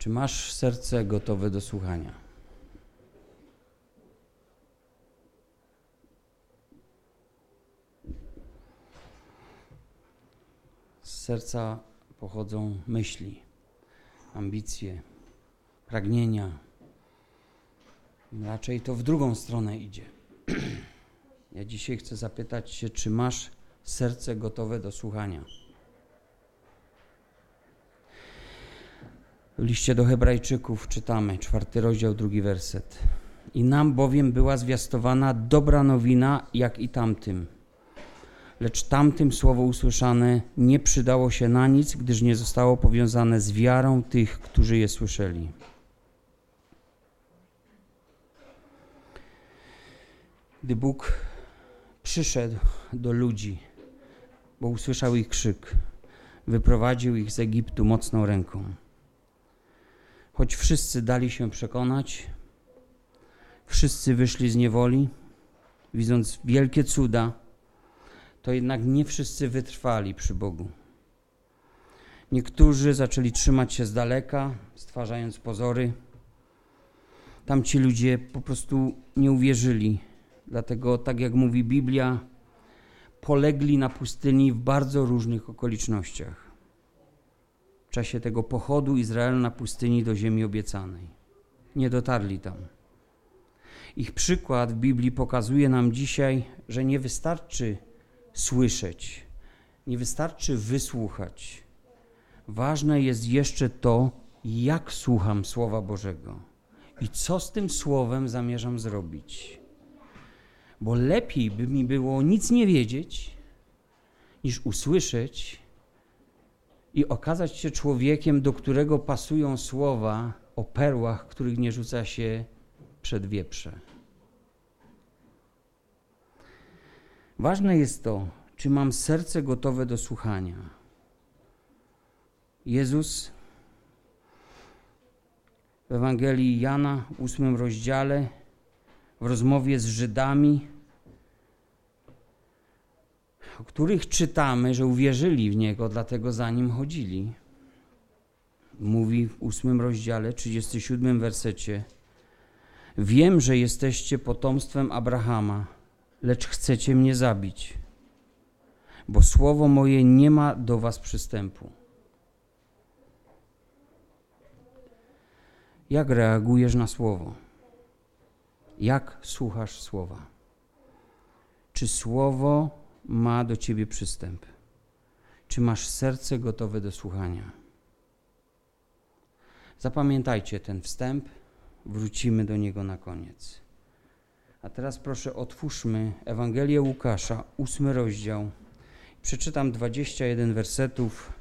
Czy masz serce gotowe do słuchania? Z serca pochodzą myśli, ambicje, pragnienia. Raczej to w drugą stronę idzie. Ja dzisiaj chcę zapytać się, czy masz serce gotowe do słuchania? Liście do Hebrajczyków czytamy, czwarty rozdział, drugi werset. I nam bowiem była zwiastowana dobra nowina, jak i tamtym. Lecz tamtym słowo usłyszane nie przydało się na nic, gdyż nie zostało powiązane z wiarą tych, którzy je słyszeli. Gdy Bóg przyszedł do ludzi, bo usłyszał ich krzyk, wyprowadził ich z Egiptu mocną ręką. Choć wszyscy dali się przekonać, wszyscy wyszli z niewoli, widząc wielkie cuda, to jednak nie wszyscy wytrwali przy Bogu. Niektórzy zaczęli trzymać się z daleka, stwarzając pozory. Tamci ludzie po prostu nie uwierzyli. Dlatego, tak jak mówi Biblia, polegli na pustyni w bardzo różnych okolicznościach w czasie tego pochodu Izraela na pustyni do ziemi obiecanej. Nie dotarli tam. Ich przykład w Biblii pokazuje nam dzisiaj, że nie wystarczy słyszeć, nie wystarczy wysłuchać. Ważne jest jeszcze to, jak słucham Słowa Bożego i co z tym Słowem zamierzam zrobić. Bo lepiej by mi było nic nie wiedzieć, niż usłyszeć i okazać się człowiekiem, do którego pasują słowa o perłach, których nie rzuca się przed wieprze. Ważne jest to, czy mam serce gotowe do słuchania. Jezus w Ewangelii Jana ósmym rozdziale w rozmowie z Żydami o których czytamy, że uwierzyli w Niego, dlatego za Nim chodzili. Mówi w ósmym rozdziale, 37 wersecie Wiem, że jesteście potomstwem Abrahama, lecz chcecie mnie zabić, bo słowo moje nie ma do was przystępu. Jak reagujesz na słowo? Jak słuchasz słowa? Czy słowo ma do ciebie przystęp? Czy masz serce gotowe do słuchania? Zapamiętajcie ten wstęp, wrócimy do niego na koniec. A teraz proszę otwórzmy Ewangelię Łukasza, ósmy rozdział. Przeczytam 21 wersetów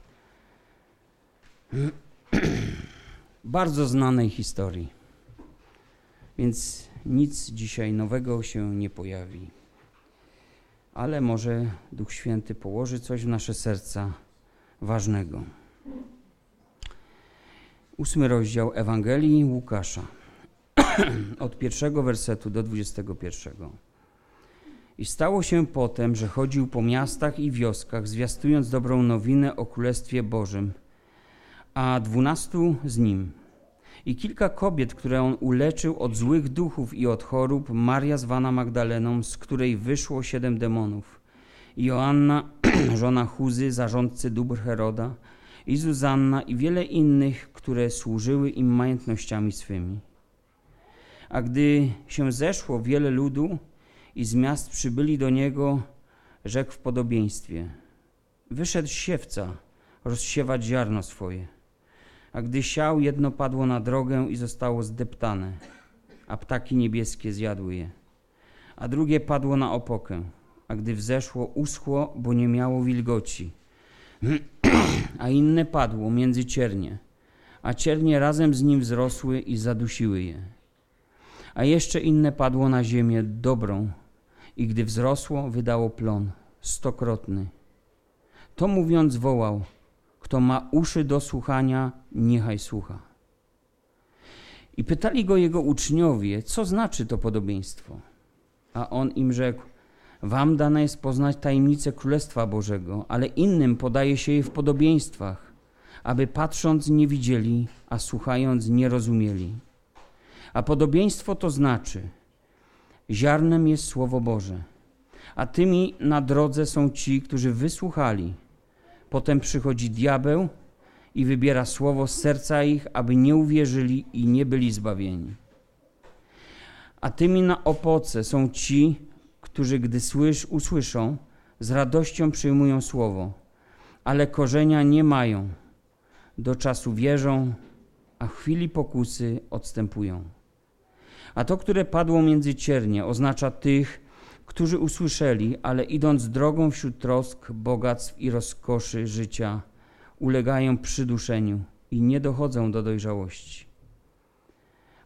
bardzo znanej historii. Więc nic dzisiaj nowego się nie pojawi ale może Duch Święty położy coś w nasze serca ważnego. Ósmy rozdział Ewangelii Łukasza, od pierwszego wersetu do dwudziestego pierwszego. I stało się potem, że chodził po miastach i wioskach, zwiastując dobrą nowinę o Królestwie Bożym, a dwunastu z nim – i kilka kobiet, które on uleczył od złych duchów i od chorób, Maria zwana Magdaleną, z której wyszło siedem demonów, Joanna, żona Chuzy, zarządcy dóbr Heroda, i Zuzanna i wiele innych, które służyły im majątnościami swymi. A gdy się zeszło wiele ludu i z miast przybyli do niego, rzekł w podobieństwie: Wyszedł siewca rozsiewać ziarno swoje – a gdy siał, jedno padło na drogę i zostało zdeptane, a ptaki niebieskie zjadły je. A drugie padło na opokę, a gdy wzeszło, uschło, bo nie miało wilgoci. a inne padło między ciernie, a ciernie razem z nim wzrosły i zadusiły je. A jeszcze inne padło na ziemię dobrą, i gdy wzrosło, wydało plon stokrotny. To mówiąc, wołał – kto ma uszy do słuchania, niechaj słucha. I pytali go jego uczniowie, co znaczy to podobieństwo. A on im rzekł: Wam dane jest poznać tajemnicę Królestwa Bożego, ale innym podaje się je w podobieństwach, aby patrząc nie widzieli, a słuchając nie rozumieli. A podobieństwo to znaczy, ziarnem jest Słowo Boże, a tymi na drodze są ci, którzy wysłuchali. Potem przychodzi diabeł i wybiera słowo z serca ich, aby nie uwierzyli i nie byli zbawieni. A tymi na opoce są ci, którzy gdy słysz, usłyszą, z radością przyjmują słowo, ale korzenia nie mają. Do czasu wierzą, a w chwili pokusy odstępują. A to, które padło między ciernie, oznacza tych, którzy usłyszeli, ale idąc drogą wśród trosk, bogactw i rozkoszy życia, ulegają przyduszeniu i nie dochodzą do dojrzałości.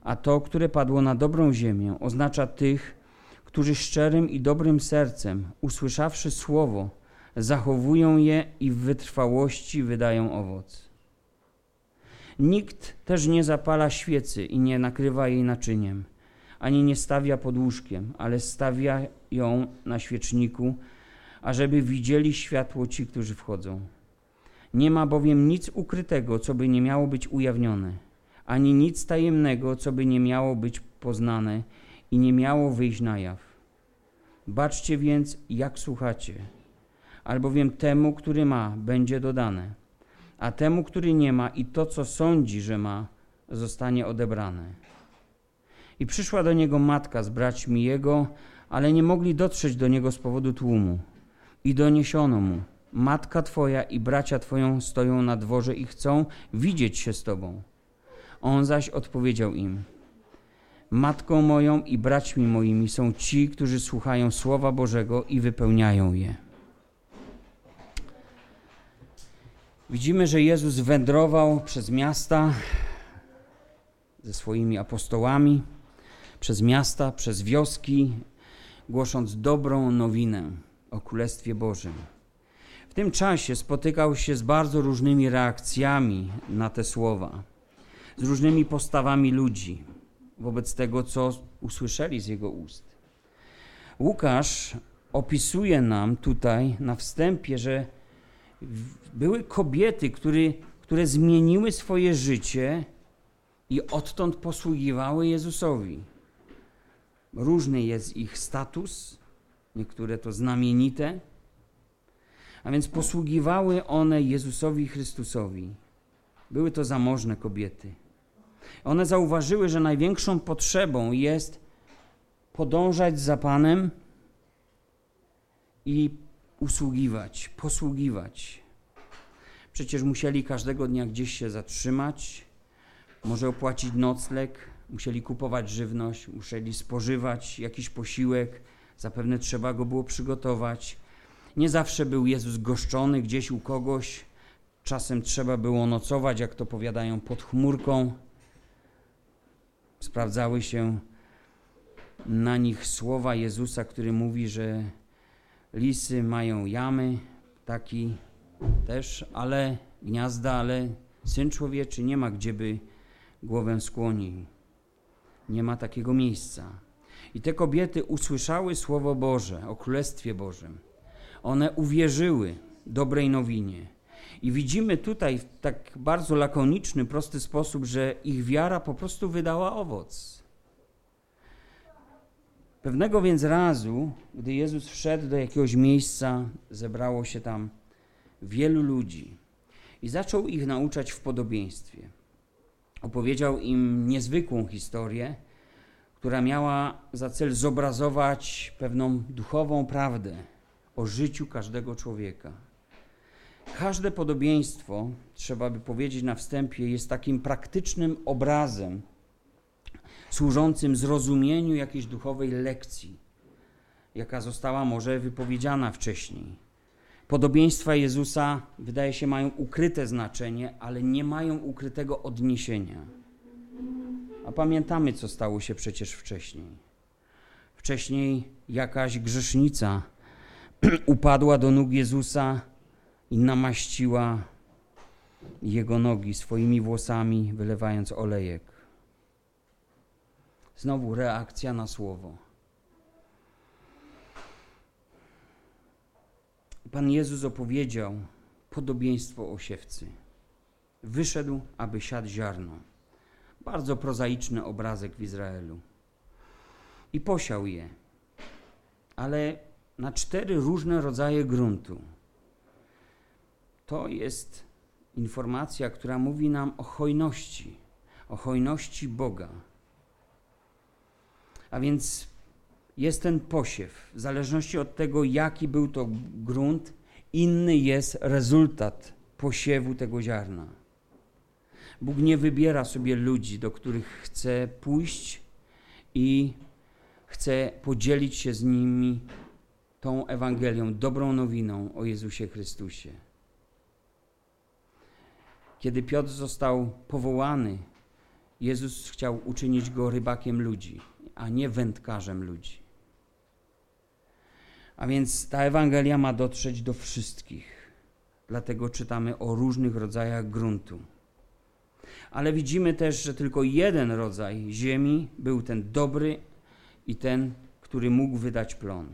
A to, które padło na dobrą ziemię, oznacza tych, którzy szczerym i dobrym sercem, usłyszawszy słowo, zachowują je i w wytrwałości wydają owoc. Nikt też nie zapala świecy i nie nakrywa jej naczyniem, ani nie stawia pod łóżkiem, ale stawia ją na świeczniku, ażeby widzieli światło ci, którzy wchodzą. Nie ma bowiem nic ukrytego, co by nie miało być ujawnione, ani nic tajemnego, co by nie miało być poznane i nie miało wyjść na jaw. Baczcie więc, jak słuchacie, albowiem temu, który ma, będzie dodane, a temu, który nie ma i to, co sądzi, że ma, zostanie odebrane. I przyszła do niego matka z braćmi jego, ale nie mogli dotrzeć do niego z powodu tłumu. I doniesiono mu, matka twoja i bracia twoją stoją na dworze i chcą widzieć się z tobą. On zaś odpowiedział im, Matką moją i braćmi moimi są ci, którzy słuchają Słowa Bożego i wypełniają je. Widzimy, że Jezus wędrował przez miasta ze swoimi apostołami, przez miasta, przez wioski, głosząc dobrą nowinę o Królestwie Bożym. W tym czasie spotykał się z bardzo różnymi reakcjami na te słowa, z różnymi postawami ludzi wobec tego, co usłyszeli z jego ust. Łukasz opisuje nam tutaj na wstępie, że były kobiety, które, które zmieniły swoje życie i odtąd posługiwały Jezusowi. Różny jest ich status, niektóre to znamienite, a więc posługiwały one Jezusowi Chrystusowi. Były to zamożne kobiety. One zauważyły, że największą potrzebą jest podążać za Panem i usługiwać, posługiwać. Przecież musieli każdego dnia gdzieś się zatrzymać, może opłacić nocleg, musieli kupować żywność, musieli spożywać jakiś posiłek, zapewne trzeba go było przygotować. Nie zawsze był Jezus goszczony gdzieś u kogoś, czasem trzeba było nocować, jak to powiadają, pod chmurką sprawdzały się na nich słowa Jezusa, który mówi, że lisy mają jamy, taki też, ale gniazda, ale syn człowieczy nie ma gdzie by głowę skłonił. Nie ma takiego miejsca. I te kobiety usłyszały słowo Boże o Królestwie Bożym. One uwierzyły dobrej nowinie. I widzimy tutaj w tak bardzo lakoniczny, prosty sposób, że ich wiara po prostu wydała owoc. Pewnego więc razu, gdy Jezus wszedł do jakiegoś miejsca, zebrało się tam wielu ludzi i zaczął ich nauczać w podobieństwie. Opowiedział im niezwykłą historię, która miała za cel zobrazować pewną duchową prawdę o życiu każdego człowieka. Każde podobieństwo, trzeba by powiedzieć na wstępie, jest takim praktycznym obrazem służącym zrozumieniu jakiejś duchowej lekcji, jaka została może wypowiedziana wcześniej. Podobieństwa Jezusa, wydaje się, mają ukryte znaczenie, ale nie mają ukrytego odniesienia. A pamiętamy, co stało się przecież wcześniej. Wcześniej jakaś grzesznica upadła do nóg Jezusa i namaściła jego nogi swoimi włosami, wylewając olejek. Znowu reakcja na słowo. Pan Jezus opowiedział podobieństwo o siewcy. wyszedł, aby siać ziarno. Bardzo prozaiczny obrazek w Izraelu. I posiał je, ale na cztery różne rodzaje gruntu. To jest informacja, która mówi nam o hojności, o hojności Boga. A więc jest ten posiew. W zależności od tego, jaki był to grunt, inny jest rezultat posiewu tego ziarna. Bóg nie wybiera sobie ludzi, do których chce pójść i chce podzielić się z nimi tą Ewangelią, dobrą nowiną o Jezusie Chrystusie. Kiedy Piotr został powołany, Jezus chciał uczynić go rybakiem ludzi, a nie wędkarzem ludzi. A więc ta Ewangelia ma dotrzeć do wszystkich. Dlatego czytamy o różnych rodzajach gruntu. Ale widzimy też, że tylko jeden rodzaj ziemi był ten dobry i ten, który mógł wydać plon.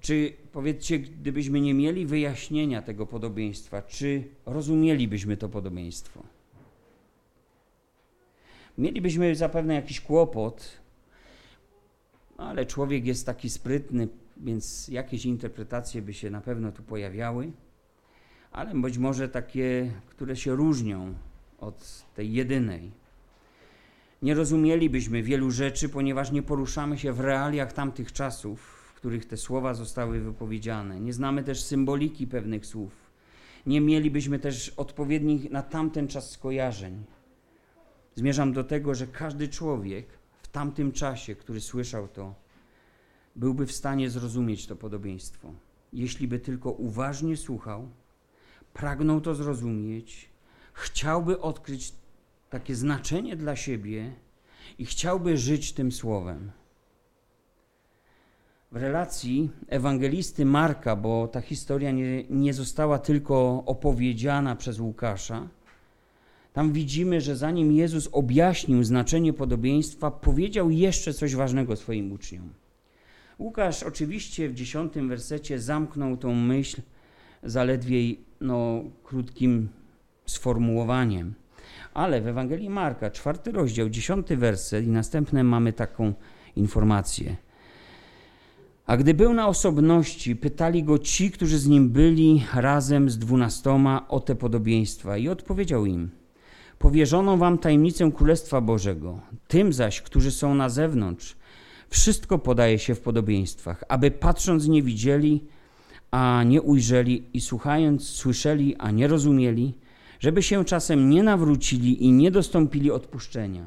Czy powiedzcie, gdybyśmy nie mieli wyjaśnienia tego podobieństwa, czy rozumielibyśmy to podobieństwo? Mielibyśmy zapewne jakiś kłopot, ale człowiek jest taki sprytny, więc jakieś interpretacje by się na pewno tu pojawiały, ale być może takie, które się różnią od tej jedynej. Nie rozumielibyśmy wielu rzeczy, ponieważ nie poruszamy się w realiach tamtych czasów, w których te słowa zostały wypowiedziane. Nie znamy też symboliki pewnych słów. Nie mielibyśmy też odpowiednich na tamten czas skojarzeń. Zmierzam do tego, że każdy człowiek w tamtym czasie, który słyszał to, byłby w stanie zrozumieć to podobieństwo, jeśli by tylko uważnie słuchał, pragnął to zrozumieć, chciałby odkryć takie znaczenie dla siebie i chciałby żyć tym słowem. W relacji ewangelisty Marka, bo ta historia nie, nie została tylko opowiedziana przez Łukasza, tam widzimy, że zanim Jezus objaśnił znaczenie podobieństwa, powiedział jeszcze coś ważnego swoim uczniom. Łukasz oczywiście w dziesiątym wersecie zamknął tą myśl zaledwie no, krótkim sformułowaniem. Ale w Ewangelii Marka, czwarty rozdział, dziesiąty werset i następne mamy taką informację. A gdy był na osobności, pytali go ci, którzy z nim byli razem z dwunastoma o te podobieństwa i odpowiedział im – powierzono wam tajemnicę Królestwa Bożego. Tym zaś, którzy są na zewnątrz, wszystko podaje się w podobieństwach, aby patrząc nie widzieli, a nie ujrzeli i słuchając słyszeli, a nie rozumieli, żeby się czasem nie nawrócili i nie dostąpili odpuszczenia.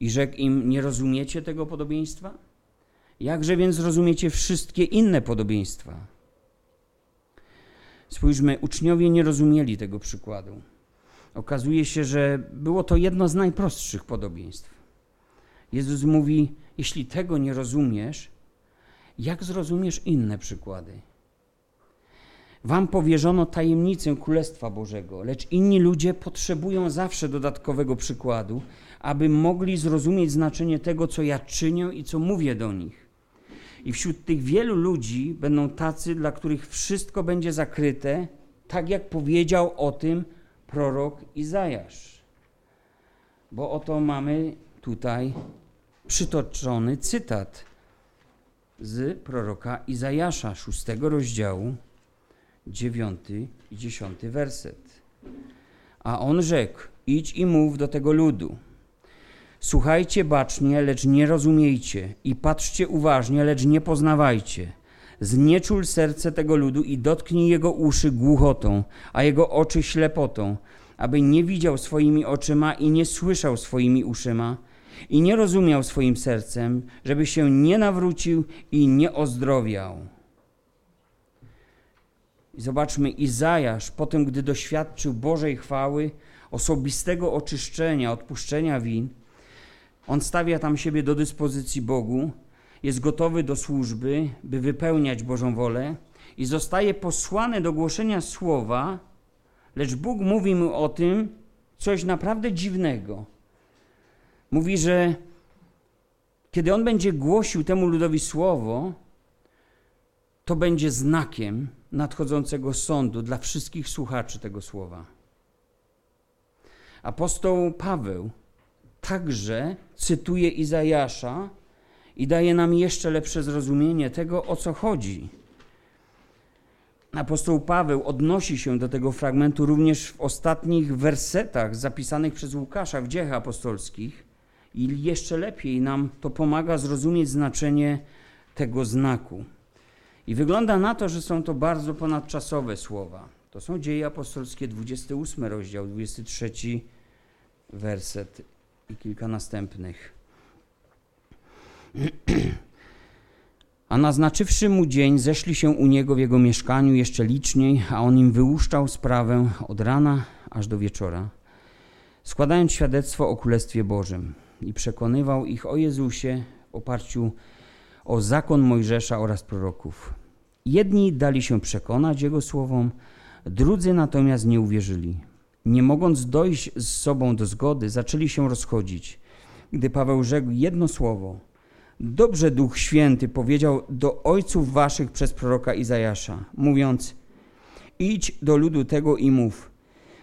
I rzekł im, nie rozumiecie tego podobieństwa? Jakże więc rozumiecie wszystkie inne podobieństwa? Spójrzmy, uczniowie nie rozumieli tego przykładu. Okazuje się, że było to jedno z najprostszych podobieństw. Jezus mówi: Jeśli tego nie rozumiesz, jak zrozumiesz inne przykłady? Wam powierzono tajemnicę Królestwa Bożego, lecz inni ludzie potrzebują zawsze dodatkowego przykładu, aby mogli zrozumieć znaczenie tego, co ja czynię i co mówię do nich. I wśród tych wielu ludzi będą tacy, dla których wszystko będzie zakryte, tak jak powiedział o tym prorok Izajasz. Bo oto mamy tutaj przytoczony cytat z proroka Izajasza, szóstego rozdziału, dziewiąty i dziesiąty werset. A on rzekł: Idź i mów do tego ludu. Słuchajcie bacznie, lecz nie rozumiejcie, i patrzcie uważnie, lecz nie poznawajcie. Znieczul serce tego ludu i dotknij jego uszy głuchotą, a jego oczy ślepotą, aby nie widział swoimi oczyma i nie słyszał swoimi uszyma i nie rozumiał swoim sercem, żeby się nie nawrócił i nie ozdrowiał. Zobaczmy, Izajasz, potem gdy doświadczył Bożej chwały, osobistego oczyszczenia, odpuszczenia win, on stawia tam siebie do dyspozycji Bogu, jest gotowy do służby, by wypełniać Bożą wolę i zostaje posłany do głoszenia słowa, lecz Bóg mówi mu o tym coś naprawdę dziwnego. Mówi, że kiedy on będzie głosił temu ludowi słowo, to będzie znakiem nadchodzącego sądu dla wszystkich słuchaczy tego słowa. Apostoł Paweł także cytuje Izajasza i daje nam jeszcze lepsze zrozumienie tego, o co chodzi. Apostoł Paweł odnosi się do tego fragmentu również w ostatnich wersetach zapisanych przez Łukasza w dziejach apostolskich i jeszcze lepiej nam to pomaga zrozumieć znaczenie tego znaku. I wygląda na to, że są to bardzo ponadczasowe słowa. To są dzieje apostolskie, 28 rozdział, 23 werset i kilka następnych. A naznaczywszy mu dzień, zeszli się u niego w jego mieszkaniu jeszcze liczniej, a on im wyłuszczał sprawę od rana aż do wieczora, składając świadectwo o Królestwie Bożym i przekonywał ich o Jezusie w oparciu o zakon Mojżesza oraz proroków. Jedni dali się przekonać Jego słowom, drudzy natomiast nie uwierzyli. Nie mogąc dojść z sobą do zgody, zaczęli się rozchodzić. Gdy Paweł rzekł jedno słowo – Dobrze Duch Święty powiedział do ojców waszych przez proroka Izajasza, mówiąc: Idź do ludu tego i mów.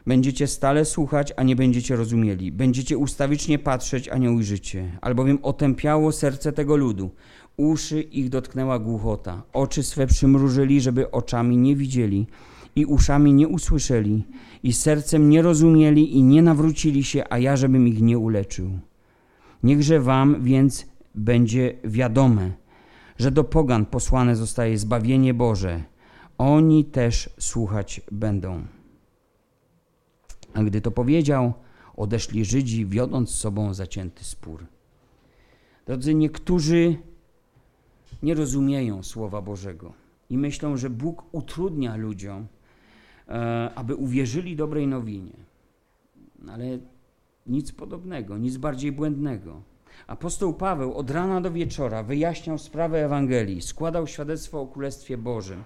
Będziecie stale słuchać, a nie będziecie rozumieli. Będziecie ustawicznie patrzeć, a nie ujrzycie. Albowiem otępiało serce tego ludu. Uszy ich dotknęła głuchota. Oczy swe przymrużyli, żeby oczami nie widzieli i uszami nie usłyszeli i sercem nie rozumieli i nie nawrócili się, a ja żebym ich nie uleczył. Niechże wam więc będzie wiadome, że do pogan posłane zostaje zbawienie Boże. Oni też słuchać będą. A gdy to powiedział, odeszli Żydzi, wiodąc z sobą zacięty spór. Drodzy, niektórzy nie rozumieją Słowa Bożego i myślą, że Bóg utrudnia ludziom, e, aby uwierzyli dobrej nowinie. Ale nic podobnego, nic bardziej błędnego. Apostoł Paweł od rana do wieczora wyjaśniał sprawę Ewangelii, składał świadectwo o Królestwie Bożym,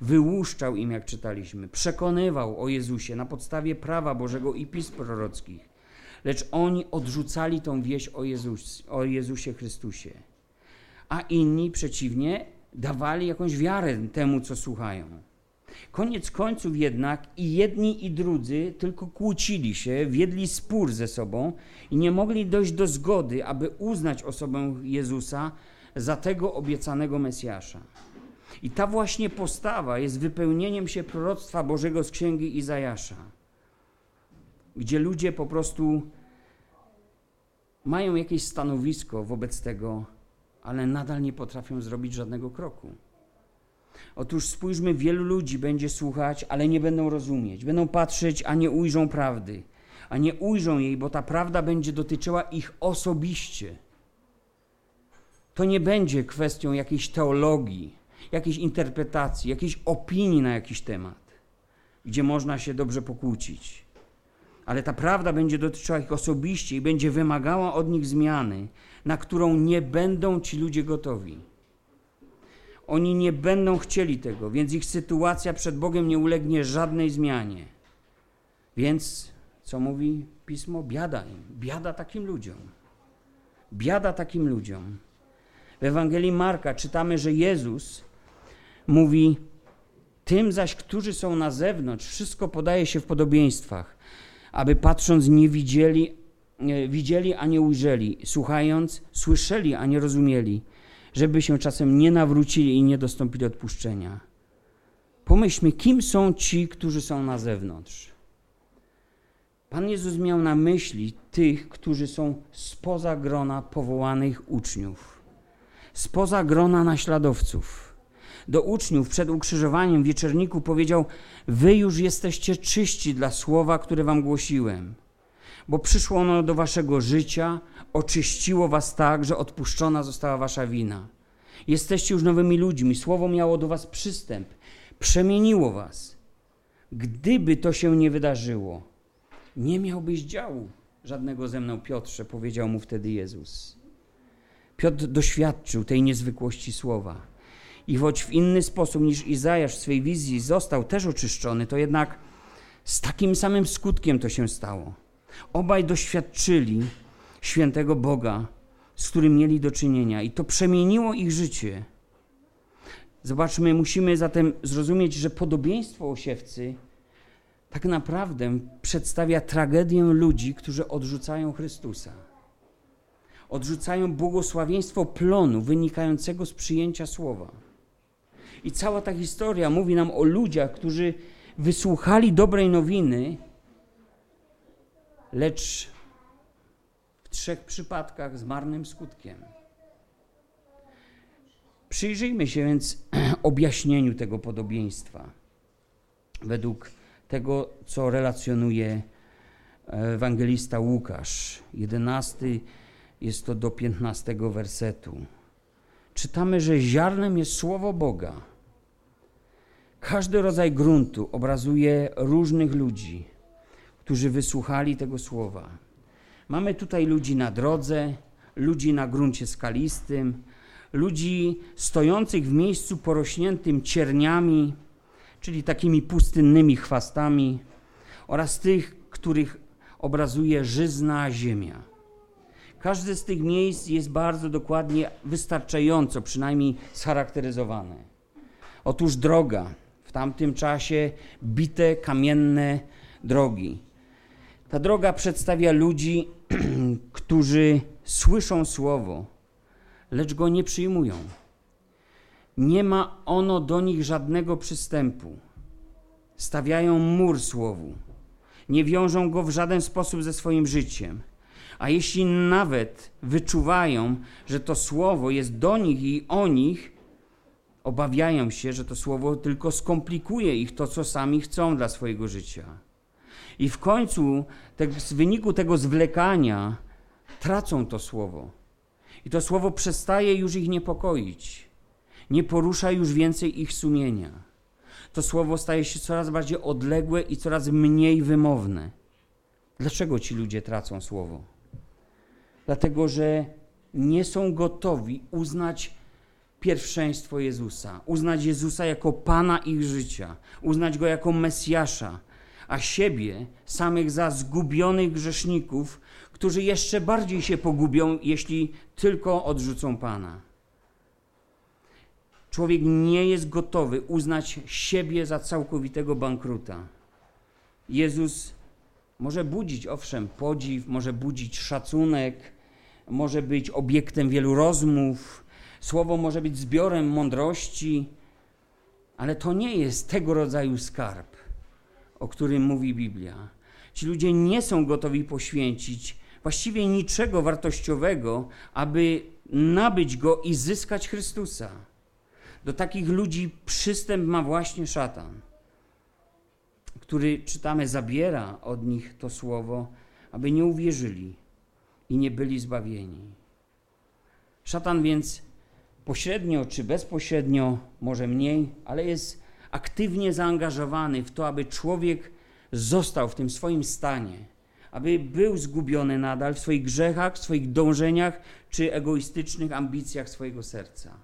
wyłuszczał im, jak czytaliśmy, przekonywał o Jezusie na podstawie prawa Bożego i pism prorockich. Lecz oni odrzucali tą wieść o, Jezus, o Jezusie Chrystusie. A inni przeciwnie dawali jakąś wiarę temu, co słuchają. Koniec końców jednak i jedni i drudzy tylko kłócili się, wiedli spór ze sobą i nie mogli dojść do zgody, aby uznać osobę Jezusa za tego obiecanego Mesjasza. I ta właśnie postawa jest wypełnieniem się proroctwa Bożego z księgi Izajasza, gdzie ludzie po prostu mają jakieś stanowisko wobec tego, ale nadal nie potrafią zrobić żadnego kroku. Otóż spójrzmy, wielu ludzi będzie słuchać, ale nie będą rozumieć. Będą patrzeć, a nie ujrzą prawdy. A nie ujrzą jej, bo ta prawda będzie dotyczyła ich osobiście. To nie będzie kwestią jakiejś teologii, jakiejś interpretacji, jakiejś opinii na jakiś temat, gdzie można się dobrze pokłócić. Ale ta prawda będzie dotyczyła ich osobiście i będzie wymagała od nich zmiany, na którą nie będą ci ludzie gotowi. Oni nie będą chcieli tego, więc ich sytuacja przed Bogiem nie ulegnie żadnej zmianie. Więc, co mówi pismo? Biada im, biada takim ludziom. Biada takim ludziom. W Ewangelii Marka czytamy, że Jezus mówi: Tym zaś, którzy są na zewnątrz, wszystko podaje się w podobieństwach, aby patrząc nie widzieli, nie, widzieli, a nie ujrzeli, słuchając, słyszeli, a nie rozumieli żeby się czasem nie nawrócili i nie dostąpili odpuszczenia. Pomyślmy, kim są ci, którzy są na zewnątrz. Pan Jezus miał na myśli tych, którzy są spoza grona powołanych uczniów, spoza grona naśladowców. Do uczniów przed ukrzyżowaniem w wieczerniku powiedział: Wy już jesteście czyści dla słowa, które wam głosiłem bo przyszło ono do waszego życia, oczyściło was tak, że odpuszczona została wasza wina. Jesteście już nowymi ludźmi, słowo miało do was przystęp, przemieniło was. Gdyby to się nie wydarzyło, nie miałbyś działu żadnego ze mną, Piotrze, powiedział mu wtedy Jezus. Piotr doświadczył tej niezwykłości słowa. I choć w inny sposób niż Izajasz w swej wizji został też oczyszczony, to jednak z takim samym skutkiem to się stało. Obaj doświadczyli świętego Boga, z którym mieli do czynienia, i to przemieniło ich życie. Zobaczmy, musimy zatem zrozumieć, że podobieństwo osiewcy tak naprawdę przedstawia tragedię ludzi, którzy odrzucają Chrystusa. Odrzucają błogosławieństwo plonu wynikającego z przyjęcia słowa. I cała ta historia mówi nam o ludziach, którzy wysłuchali dobrej nowiny, lecz w trzech przypadkach z marnym skutkiem. Przyjrzyjmy się więc objaśnieniu tego podobieństwa według tego, co relacjonuje ewangelista Łukasz. 11 jest to do 15 wersetu. Czytamy, że ziarnem jest słowo Boga. Każdy rodzaj gruntu obrazuje różnych ludzi, którzy wysłuchali tego słowa. Mamy tutaj ludzi na drodze, ludzi na gruncie skalistym, ludzi stojących w miejscu porośniętym cierniami, czyli takimi pustynnymi chwastami, oraz tych, których obrazuje żyzna ziemia. Każde z tych miejsc jest bardzo dokładnie, wystarczająco przynajmniej scharakteryzowane. Otóż droga, tamtym czasie bite kamienne drogi. Ta droga przedstawia ludzi, którzy słyszą słowo, lecz go nie przyjmują. Nie ma ono do nich żadnego przystępu. Stawiają mur słowu. Nie wiążą go w żaden sposób ze swoim życiem. A jeśli nawet wyczuwają, że to słowo jest do nich i o nich, obawiają się, że to słowo tylko skomplikuje ich to, co sami chcą dla swojego życia. I w końcu, te, z wyniku tego zwlekania, tracą to słowo. I to słowo przestaje już ich niepokoić. Nie porusza już więcej ich sumienia. To słowo staje się coraz bardziej odległe i coraz mniej wymowne. Dlaczego ci ludzie tracą słowo? Dlatego, że nie są gotowi uznać pierwszeństwo Jezusa, uznać Jezusa jako Pana ich życia, uznać Go jako Mesjasza, a siebie samych za zgubionych grzeszników, którzy jeszcze bardziej się pogubią, jeśli tylko odrzucą Pana. Człowiek nie jest gotowy uznać siebie za całkowitego bankruta. Jezus może budzić, owszem, podziw, może budzić szacunek, może być obiektem wielu rozmów, słowo może być zbiorem mądrości, ale to nie jest tego rodzaju skarb, o którym mówi Biblia. Ci ludzie nie są gotowi poświęcić właściwie niczego wartościowego, aby nabyć go i zyskać Chrystusa. Do takich ludzi przystęp ma właśnie szatan, który, czytamy, zabiera od nich to słowo, aby nie uwierzyli i nie byli zbawieni. Szatan więc pośrednio czy bezpośrednio, może mniej, ale jest aktywnie zaangażowany w to, aby człowiek został w tym swoim stanie, aby był zgubiony nadal w swoich grzechach, w swoich dążeniach czy egoistycznych ambicjach swojego serca.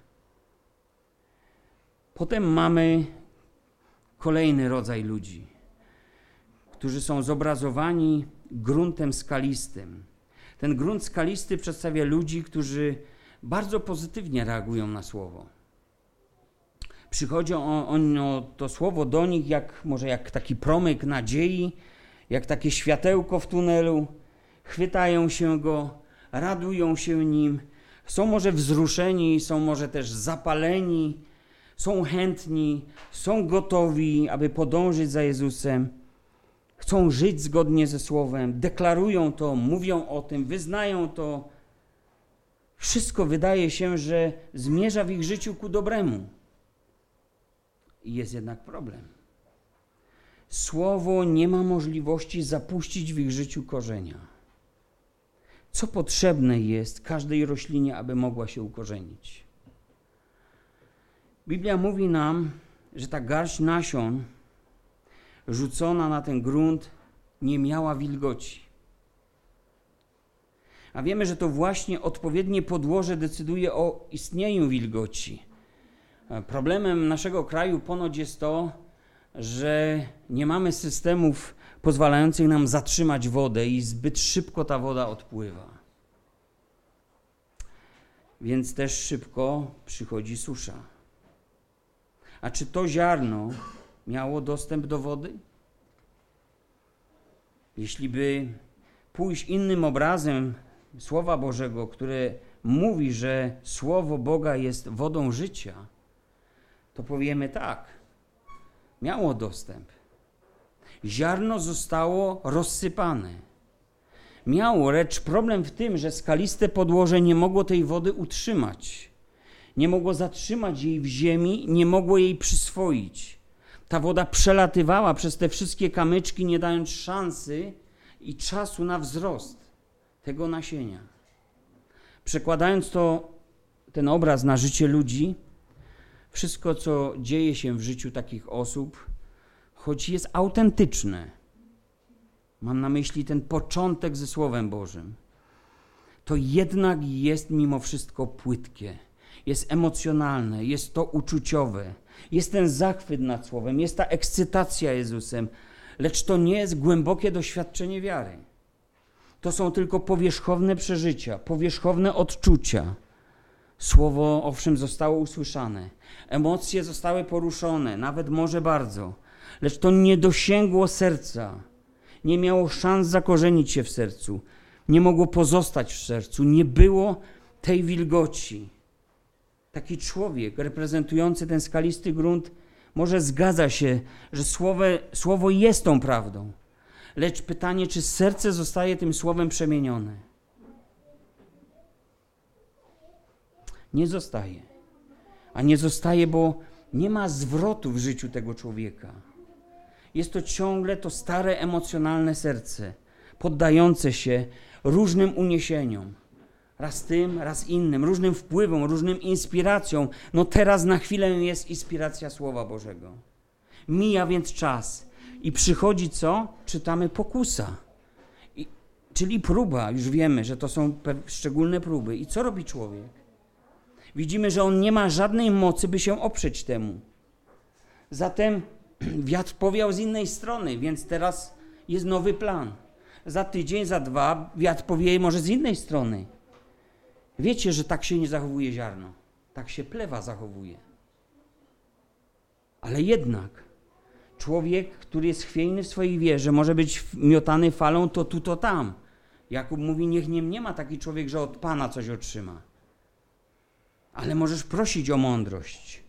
Potem mamy kolejny rodzaj ludzi, którzy są zobrazowani gruntem skalistym. Ten grunt skalisty przedstawia ludzi, którzy bardzo pozytywnie reagują na słowo. Przychodzi ono, to słowo do nich jak może jak taki promyk nadziei, jak takie światełko w tunelu. Chwytają się go, radują się nim, są może wzruszeni, są może też zapaleni, są chętni, są gotowi, aby podążyć za Jezusem, chcą żyć zgodnie ze Słowem, deklarują to, mówią o tym, wyznają to. Wszystko wydaje się, że zmierza w ich życiu ku dobremu. I jest jednak problem. Słowo nie ma możliwości zapuścić w ich życiu korzenia. Co potrzebne jest każdej roślinie, aby mogła się ukorzenić? Biblia mówi nam, że ta garść nasion rzucona na ten grunt nie miała wilgoci. A wiemy, że to właśnie odpowiednie podłoże decyduje o istnieniu wilgoci. Problemem naszego kraju ponoć jest to, że nie mamy systemów pozwalających nam zatrzymać wodę i zbyt szybko ta woda odpływa. Więc też szybko przychodzi susza. A czy to ziarno miało dostęp do wody? Jeśli by pójść innym obrazem Słowa Bożego, które mówi, że Słowo Boga jest wodą życia, to powiemy tak. Miało dostęp. Ziarno zostało rozsypane. Miało, lecz problem w tym, że skaliste podłoże nie mogło tej wody utrzymać. Nie mogło zatrzymać jej w ziemi, nie mogło jej przyswoić. Ta woda przelatywała przez te wszystkie kamyczki, nie dając szansy i czasu na wzrost tego nasienia. Przekładając to, ten obraz na życie ludzi, wszystko, co dzieje się w życiu takich osób, choć jest autentyczne, mam na myśli ten początek ze Słowem Bożym, to jednak jest mimo wszystko płytkie, jest emocjonalne, jest to uczuciowe, jest ten zachwyt nad Słowem, jest ta ekscytacja Jezusem, lecz to nie jest głębokie doświadczenie wiary. To są tylko powierzchowne przeżycia, powierzchowne odczucia. Słowo owszem zostało usłyszane, emocje zostały poruszone, nawet może bardzo, lecz to nie dosięgło serca, nie miało szans zakorzenić się w sercu, nie mogło pozostać w sercu, nie było tej wilgoci. Taki człowiek reprezentujący ten skalisty grunt może zgadza się, że słowo, słowo jest tą prawdą, lecz pytanie, czy serce zostaje tym słowem przemienione. Nie zostaje. A nie zostaje, bo nie ma zwrotu w życiu tego człowieka. Jest to ciągle to stare emocjonalne serce, poddające się różnym uniesieniom. Raz tym, raz innym, różnym wpływom, różnym inspiracjom. No teraz na chwilę jest inspiracja Słowa Bożego. Mija więc czas i przychodzi co? Czytamy pokusa. I, czyli próba, już wiemy, że to są szczególne próby. I co robi człowiek? Widzimy, że on nie ma żadnej mocy, by się oprzeć temu. Zatem wiatr powiał z innej strony, więc teraz jest nowy plan. Za tydzień, za dwa wiatr powieje może z innej strony. Wiecie, że tak się nie zachowuje ziarno. Tak się plewa zachowuje. Ale jednak człowiek, który jest chwiejny w swojej wierze, może być miotany falą to tu, to tam. Jakub mówi, niech nie, nie ma taki człowiek, że od Pana coś otrzyma. Ale możesz prosić o mądrość.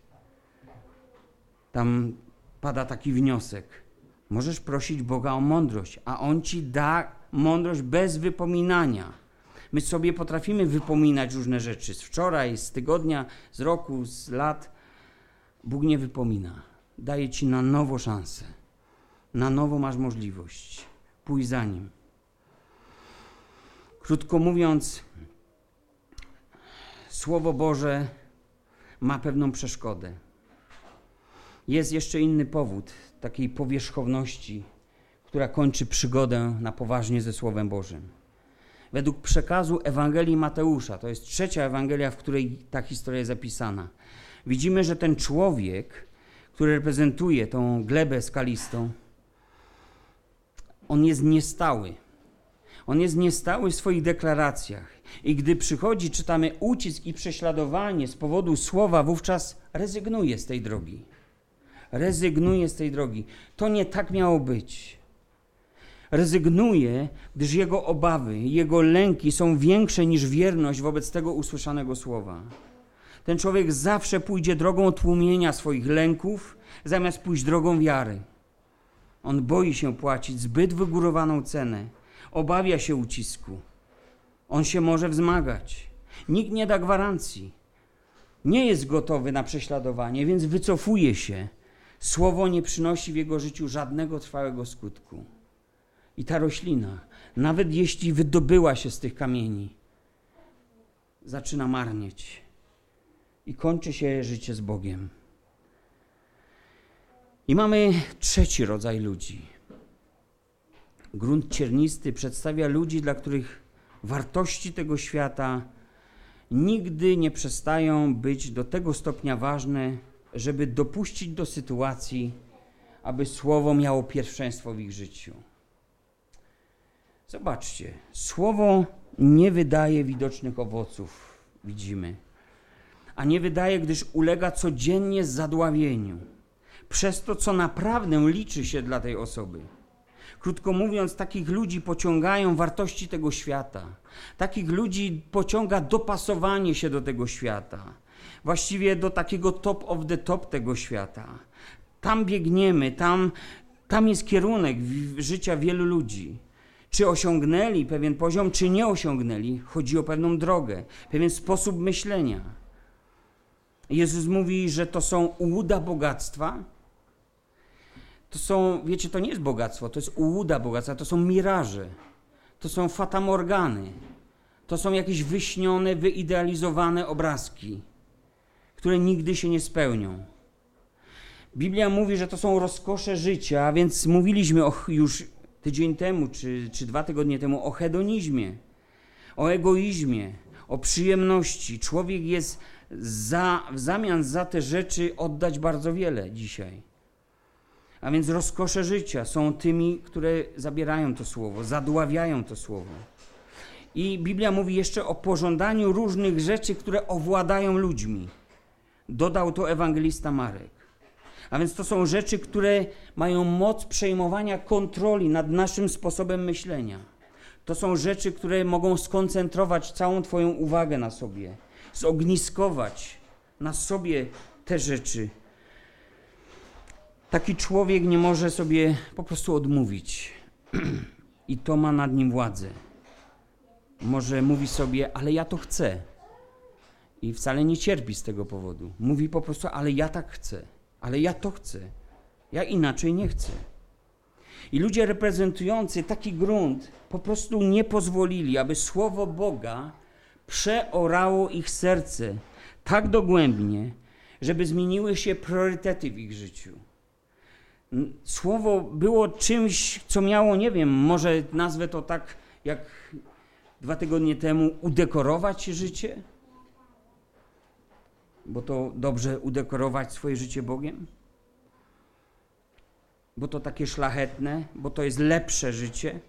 Tam pada taki wniosek. Możesz prosić Boga o mądrość, a On ci da mądrość bez wypominania. My sobie potrafimy wypominać różne rzeczy z wczoraj, z tygodnia, z roku, z lat. Bóg nie wypomina. Daje ci na nowo szansę. Na nowo masz możliwość. Pójdź za nim. Krótko mówiąc, Słowo Boże ma pewną przeszkodę. Jest jeszcze inny powód takiej powierzchowności, która kończy przygodę na poważnie ze Słowem Bożym. Według przekazu Ewangelii Mateusza, to jest trzecia Ewangelia, w której ta historia jest zapisana, widzimy, że ten człowiek, który reprezentuje tą glebę skalistą, on jest niestały. On jest niestały w swoich deklaracjach. I gdy przychodzi, czytamy ucisk i prześladowanie z powodu słowa, wówczas rezygnuje z tej drogi. Rezygnuje z tej drogi. To nie tak miało być. Rezygnuje, gdyż jego obawy, jego lęki są większe niż wierność wobec tego usłyszanego słowa. Ten człowiek zawsze pójdzie drogą tłumienia swoich lęków, zamiast pójść drogą wiary. On boi się płacić zbyt wygórowaną cenę, obawia się ucisku. On się może wzmagać. Nikt nie da gwarancji. Nie jest gotowy na prześladowanie, więc wycofuje się. Słowo nie przynosi w jego życiu żadnego trwałego skutku. I ta roślina, nawet jeśli wydobyła się z tych kamieni, zaczyna marnieć i kończy się życie z Bogiem. I mamy trzeci rodzaj ludzi. Grunt ciernisty przedstawia ludzi, dla których wartości tego świata nigdy nie przestają być do tego stopnia ważne, żeby dopuścić do sytuacji, aby słowo miało pierwszeństwo w ich życiu. Zobaczcie, słowo nie wydaje widocznych owoców, widzimy, a nie wydaje, gdyż ulega codziennie zadławieniu przez to, co naprawdę liczy się dla tej osoby, Krótko mówiąc, takich ludzi pociągają wartości tego świata. Takich ludzi pociąga dopasowanie się do tego świata. Właściwie do takiego top of the top tego świata. Tam biegniemy, tam, tam jest kierunek życia wielu ludzi. Czy osiągnęli pewien poziom, czy nie osiągnęli, chodzi o pewną drogę, pewien sposób myślenia. Jezus mówi, że to są ułuda bogactwa. To są, wiecie, to nie jest bogactwo, to jest ułuda bogactwa, to są miraże, to są fatamorgany, to są jakieś wyśnione, wyidealizowane obrazki, które nigdy się nie spełnią. Biblia mówi, że to są rozkosze życia, więc mówiliśmy o, już tydzień temu, czy, czy dwa tygodnie temu o hedonizmie, o egoizmie, o przyjemności. Człowiek jest za, w zamian za te rzeczy oddać bardzo wiele dzisiaj. A więc rozkosze życia są tymi, które zabierają to słowo, zadławiają to słowo. I Biblia mówi jeszcze o pożądaniu różnych rzeczy, które owładają ludźmi. Dodał to ewangelista Marek. A więc to są rzeczy, które mają moc przejmowania kontroli nad naszym sposobem myślenia. To są rzeczy, które mogą skoncentrować całą Twoją uwagę na sobie, zogniskować na sobie te rzeczy. Taki człowiek nie może sobie po prostu odmówić, i to ma nad nim władzę. Może mówi sobie, ale ja to chcę. I wcale nie cierpi z tego powodu. Mówi po prostu, ale ja tak chcę ale ja to chcę. Ja inaczej nie chcę. I ludzie reprezentujący taki grunt po prostu nie pozwolili, aby słowo Boga przeorało ich serce tak dogłębnie, żeby zmieniły się priorytety w ich życiu. Słowo było czymś, co miało, nie wiem, może nazwę to tak jak dwa tygodnie temu, udekorować życie? bo to dobrze udekorować swoje życie Bogiem? Bo to takie szlachetne, bo to jest lepsze życie?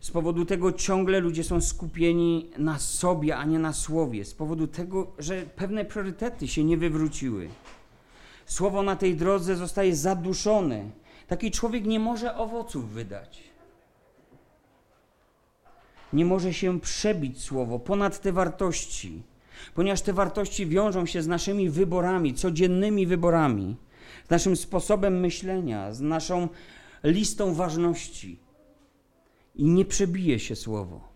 Z powodu tego ciągle ludzie są skupieni na sobie, a nie na słowie. Z powodu tego, że pewne priorytety się nie wywróciły. Słowo na tej drodze zostaje zaduszone. Taki człowiek nie może owoców wydać. Nie może się przebić słowo ponad te wartości ponieważ te wartości wiążą się z naszymi wyborami, codziennymi wyborami, z naszym sposobem myślenia, z naszą listą ważności. I nie przebije się słowo.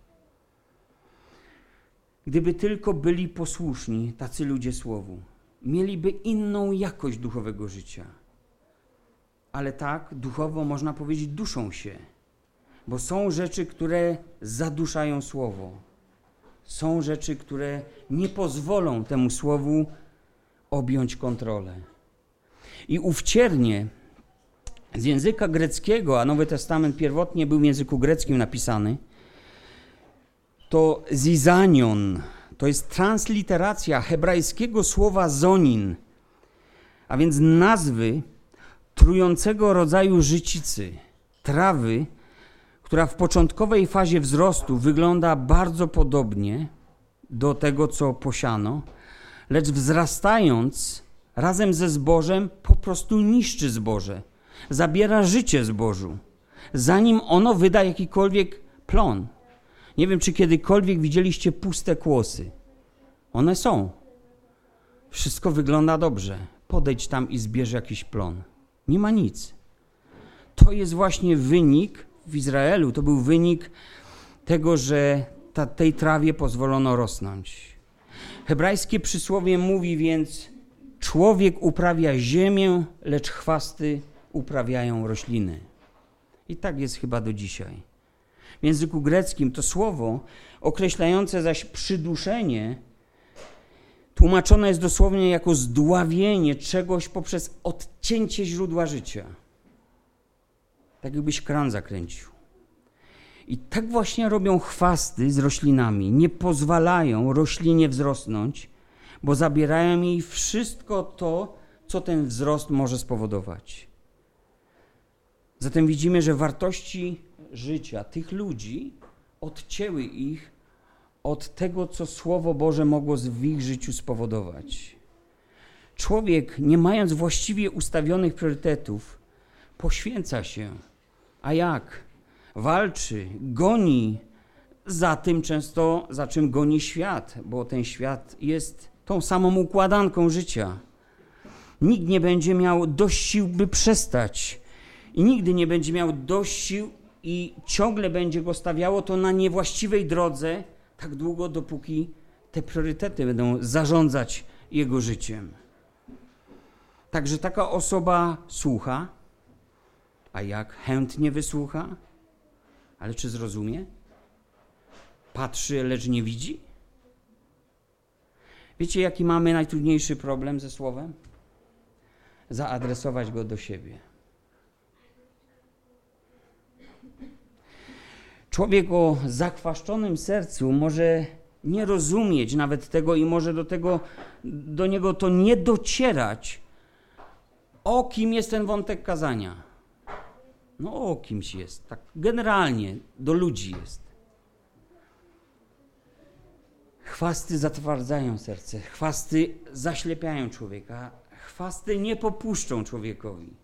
Gdyby tylko byli posłuszni tacy ludzie słowu, mieliby inną jakość duchowego życia. Ale tak, duchowo można powiedzieć, duszą się, bo są rzeczy, które zaduszają słowo są rzeczy, które nie pozwolą temu słowu objąć kontrolę. I uwciernie z języka greckiego, a Nowy Testament pierwotnie był w języku greckim napisany, to zizanion, to jest transliteracja hebrajskiego słowa zonin, a więc nazwy trującego rodzaju życicy, trawy, która w początkowej fazie wzrostu wygląda bardzo podobnie do tego, co posiano, lecz wzrastając razem ze zbożem po prostu niszczy zboże, zabiera życie zbożu, zanim ono wyda jakikolwiek plon. Nie wiem, czy kiedykolwiek widzieliście puste kłosy. One są. Wszystko wygląda dobrze. Podejdź tam i zbierz jakiś plon. Nie ma nic. To jest właśnie wynik w Izraelu to był wynik tego, że ta, tej trawie pozwolono rosnąć. Hebrajskie przysłowie mówi więc: Człowiek uprawia ziemię, lecz chwasty uprawiają rośliny. I tak jest chyba do dzisiaj. W języku greckim to słowo określające zaś przyduszenie tłumaczone jest dosłownie jako zdławienie czegoś poprzez odcięcie źródła życia tak jakbyś kran zakręcił. I tak właśnie robią chwasty z roślinami. Nie pozwalają roślinie wzrosnąć, bo zabierają jej wszystko to, co ten wzrost może spowodować. Zatem widzimy, że wartości życia tych ludzi odcięły ich od tego, co Słowo Boże mogło w ich życiu spowodować. Człowiek, nie mając właściwie ustawionych priorytetów, poświęca się. A jak? Walczy, goni za tym często, za czym goni świat, bo ten świat jest tą samą układanką życia. Nikt nie będzie miał dość sił, by przestać. I nigdy nie będzie miał dość sił i ciągle będzie go stawiało to na niewłaściwej drodze, tak długo, dopóki te priorytety będą zarządzać jego życiem. Także taka osoba słucha, a jak chętnie wysłucha, ale czy zrozumie? Patrzy, lecz nie widzi? Wiecie, jaki mamy najtrudniejszy problem ze słowem? Zaadresować go do siebie. Człowiek o zakwaszczonym sercu może nie rozumieć nawet tego i może do tego do niego to nie docierać. O kim jest ten wątek kazania? No o kimś jest, tak generalnie do ludzi jest. Chwasty zatwardzają serce, chwasty zaślepiają człowieka, chwasty nie popuszczą człowiekowi.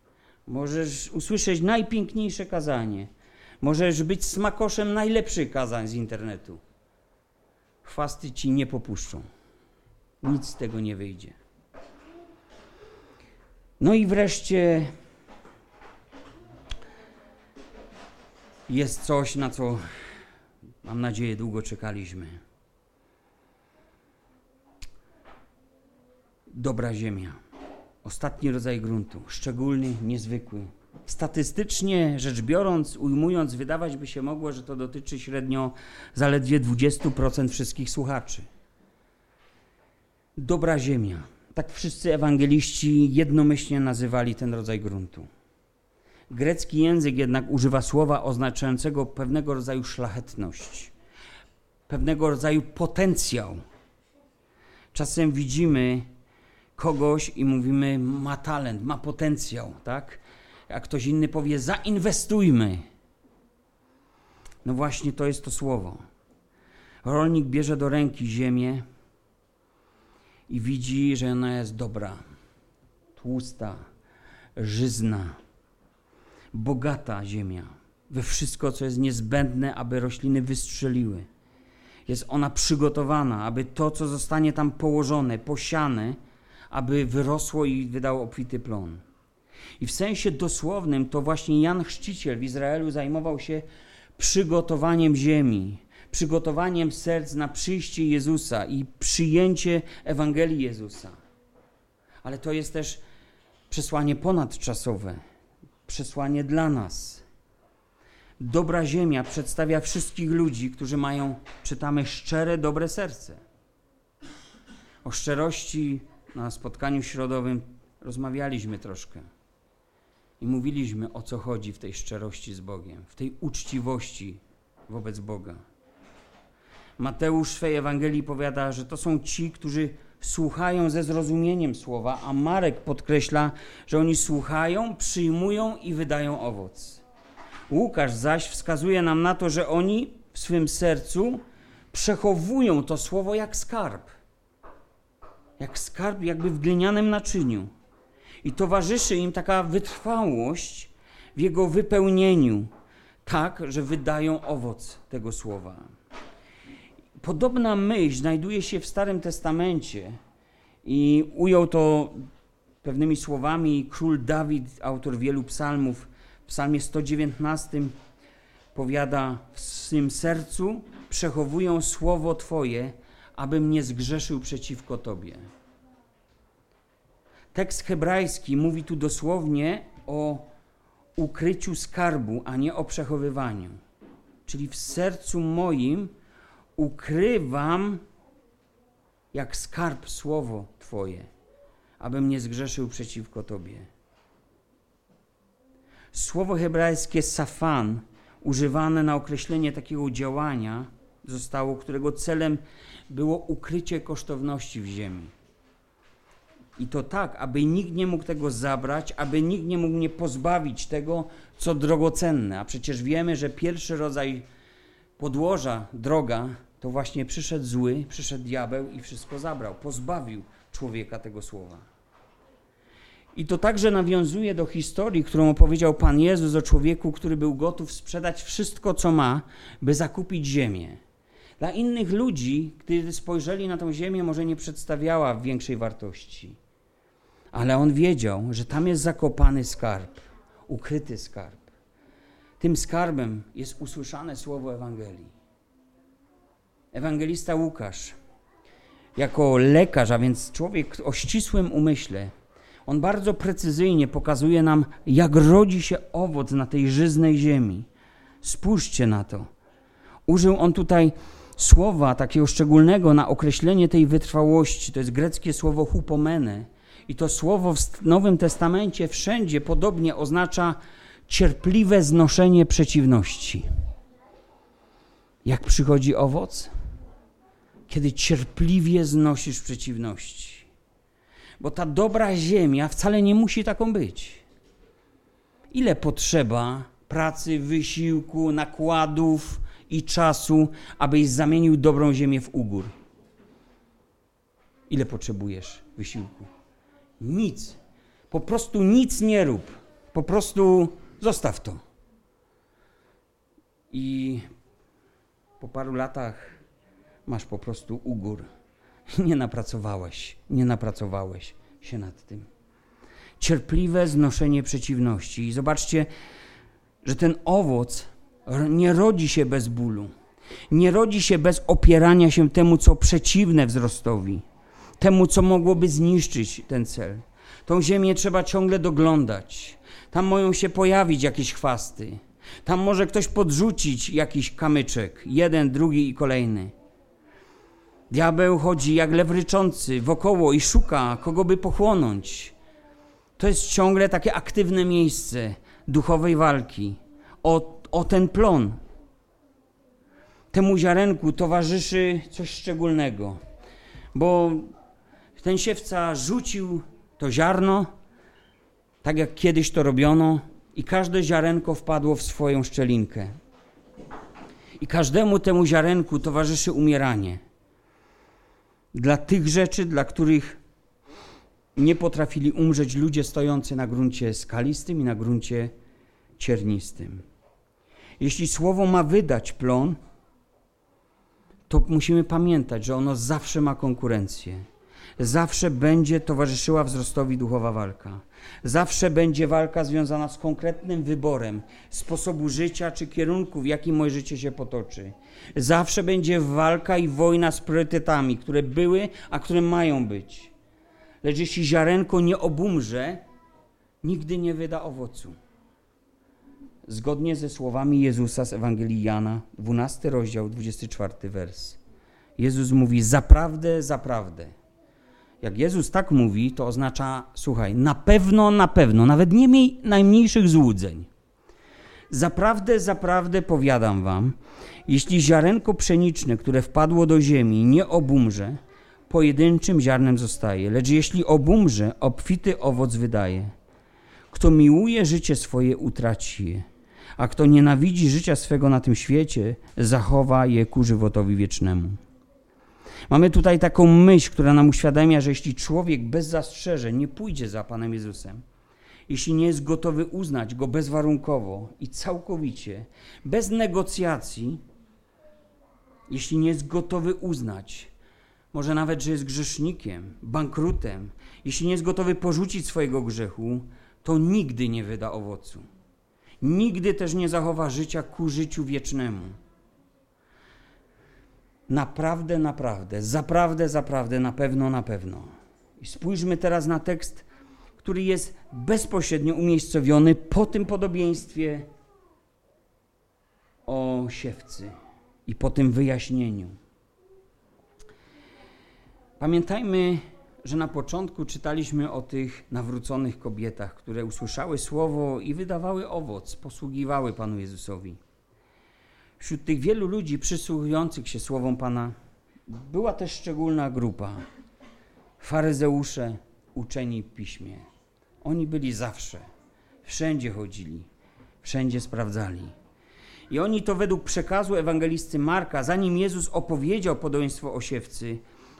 Możesz usłyszeć najpiękniejsze kazanie, możesz być smakoszem najlepszych kazań z internetu. Chwasty ci nie popuszczą. Nic z tego nie wyjdzie. No i wreszcie jest coś, na co mam nadzieję długo czekaliśmy. Dobra ziemia. Ostatni rodzaj gruntu, szczególny, niezwykły. Statystycznie rzecz biorąc, ujmując, wydawać by się mogło, że to dotyczy średnio zaledwie 20% wszystkich słuchaczy. Dobra ziemia. Tak wszyscy ewangeliści jednomyślnie nazywali ten rodzaj gruntu. Grecki język jednak używa słowa oznaczającego pewnego rodzaju szlachetność, pewnego rodzaju potencjał. Czasem widzimy kogoś i mówimy, ma talent, ma potencjał, tak? Jak ktoś inny powie, zainwestujmy. No właśnie to jest to słowo. Rolnik bierze do ręki ziemię i widzi, że ona jest dobra, tłusta, żyzna, bogata ziemia we wszystko, co jest niezbędne, aby rośliny wystrzeliły. Jest ona przygotowana, aby to, co zostanie tam położone, posiane, aby wyrosło i wydało obfity plon. I w sensie dosłownym to właśnie Jan Chrzciciel w Izraelu zajmował się przygotowaniem ziemi, przygotowaniem serc na przyjście Jezusa i przyjęcie Ewangelii Jezusa. Ale to jest też przesłanie ponadczasowe, przesłanie dla nas. Dobra ziemia przedstawia wszystkich ludzi, którzy mają, czytamy, szczere, dobre serce. O szczerości na spotkaniu środowym rozmawialiśmy troszkę i mówiliśmy o co chodzi w tej szczerości z Bogiem, w tej uczciwości wobec Boga. Mateusz w swej Ewangelii powiada, że to są ci, którzy słuchają ze zrozumieniem słowa, a Marek podkreśla, że oni słuchają, przyjmują i wydają owoc. Łukasz zaś wskazuje nam na to, że oni w swym sercu przechowują to słowo jak skarb. Jak skarb, jakby w glinianym naczyniu. I towarzyszy im taka wytrwałość w jego wypełnieniu, tak, że wydają owoc tego słowa. Podobna myśl znajduje się w Starym Testamencie i ujął to pewnymi słowami król Dawid, autor wielu psalmów. W psalmie 119 powiada w swym sercu przechowują słowo Twoje, abym nie zgrzeszył przeciwko Tobie. Tekst hebrajski mówi tu dosłownie o ukryciu skarbu, a nie o przechowywaniu. Czyli w sercu moim ukrywam jak skarb słowo Twoje, abym nie zgrzeszył przeciwko Tobie. Słowo hebrajskie safan, używane na określenie takiego działania, zostało, którego celem było ukrycie kosztowności w ziemi. I to tak, aby nikt nie mógł tego zabrać, aby nikt nie mógł mnie pozbawić tego, co drogocenne. A przecież wiemy, że pierwszy rodzaj podłoża, droga, to właśnie przyszedł zły, przyszedł diabeł i wszystko zabrał, pozbawił człowieka tego słowa. I to także nawiązuje do historii, którą opowiedział Pan Jezus o człowieku, który był gotów sprzedać wszystko, co ma, by zakupić ziemię. Dla innych ludzi, gdy spojrzeli na tą ziemię, może nie przedstawiała większej wartości. Ale on wiedział, że tam jest zakopany skarb, ukryty skarb. Tym skarbem jest usłyszane słowo Ewangelii. Ewangelista Łukasz, jako lekarz, a więc człowiek o ścisłym umyśle, on bardzo precyzyjnie pokazuje nam, jak rodzi się owoc na tej żyznej ziemi. Spójrzcie na to. Użył on tutaj słowa takiego szczególnego na określenie tej wytrwałości. To jest greckie słowo hupomene. I to słowo w Nowym Testamencie wszędzie podobnie oznacza cierpliwe znoszenie przeciwności. Jak przychodzi owoc? Kiedy cierpliwie znosisz przeciwności. Bo ta dobra ziemia wcale nie musi taką być. Ile potrzeba pracy, wysiłku, nakładów i czasu, abyś zamienił dobrą ziemię w ugór? Ile potrzebujesz wysiłku? Nic. Po prostu nic nie rób. Po prostu Zostaw to. I po paru latach masz po prostu ugór. Nie napracowałeś, nie napracowałeś się nad tym. Cierpliwe znoszenie przeciwności. I zobaczcie, że ten owoc nie rodzi się bez bólu. Nie rodzi się bez opierania się temu, co przeciwne wzrostowi, temu, co mogłoby zniszczyć ten cel. Tą ziemię trzeba ciągle doglądać tam mogą się pojawić jakieś chwasty. Tam może ktoś podrzucić jakiś kamyczek, jeden, drugi i kolejny. Diabeł chodzi jak lew ryczący wokoło i szuka, kogo by pochłonąć. To jest ciągle takie aktywne miejsce duchowej walki o, o ten plon. Temu ziarenku towarzyszy coś szczególnego, bo ten siewca rzucił to ziarno, tak jak kiedyś to robiono, i każde ziarenko wpadło w swoją szczelinkę. I każdemu temu ziarenku towarzyszy umieranie. Dla tych rzeczy, dla których nie potrafili umrzeć ludzie stojący na gruncie skalistym i na gruncie ciernistym. Jeśli słowo ma wydać plon, to musimy pamiętać, że ono zawsze ma konkurencję. Zawsze będzie towarzyszyła wzrostowi duchowa walka. Zawsze będzie walka związana z konkretnym wyborem sposobu życia czy kierunku, w jakim moje życie się potoczy. Zawsze będzie walka i wojna z priorytetami, które były, a które mają być. Lecz jeśli ziarenko nie obumrze, nigdy nie wyda owocu. Zgodnie ze słowami Jezusa z Ewangelii Jana, 12 rozdział, 24 wers. Jezus mówi: Zaprawdę, zaprawdę jak Jezus tak mówi, to oznacza, słuchaj, na pewno, na pewno, nawet nie miej najmniejszych złudzeń. Zaprawdę, zaprawdę powiadam wam, jeśli ziarenko pszeniczne, które wpadło do ziemi, nie obumrze, pojedynczym ziarnem zostaje, lecz jeśli obumrze, obfity owoc wydaje. Kto miłuje życie swoje, utraci je, a kto nienawidzi życia swego na tym świecie, zachowa je ku żywotowi wiecznemu. Mamy tutaj taką myśl, która nam uświadamia, że jeśli człowiek bez zastrzeżeń nie pójdzie za Panem Jezusem, jeśli nie jest gotowy uznać Go bezwarunkowo i całkowicie, bez negocjacji, jeśli nie jest gotowy uznać, może nawet, że jest grzesznikiem, bankrutem, jeśli nie jest gotowy porzucić swojego grzechu, to nigdy nie wyda owocu. Nigdy też nie zachowa życia ku życiu wiecznemu. Naprawdę, naprawdę, zaprawdę, zaprawdę, na pewno, na pewno. I spójrzmy teraz na tekst, który jest bezpośrednio umiejscowiony po tym podobieństwie o siewcy i po tym wyjaśnieniu. Pamiętajmy, że na początku czytaliśmy o tych nawróconych kobietach, które usłyszały słowo i wydawały owoc, posługiwały Panu Jezusowi. Wśród tych wielu ludzi przysłuchujących się słowom Pana była też szczególna grupa faryzeusze, uczeni w piśmie. Oni byli zawsze, wszędzie chodzili, wszędzie sprawdzali. I oni to według przekazu ewangelisty Marka, zanim Jezus opowiedział podobieństwo o siewcy,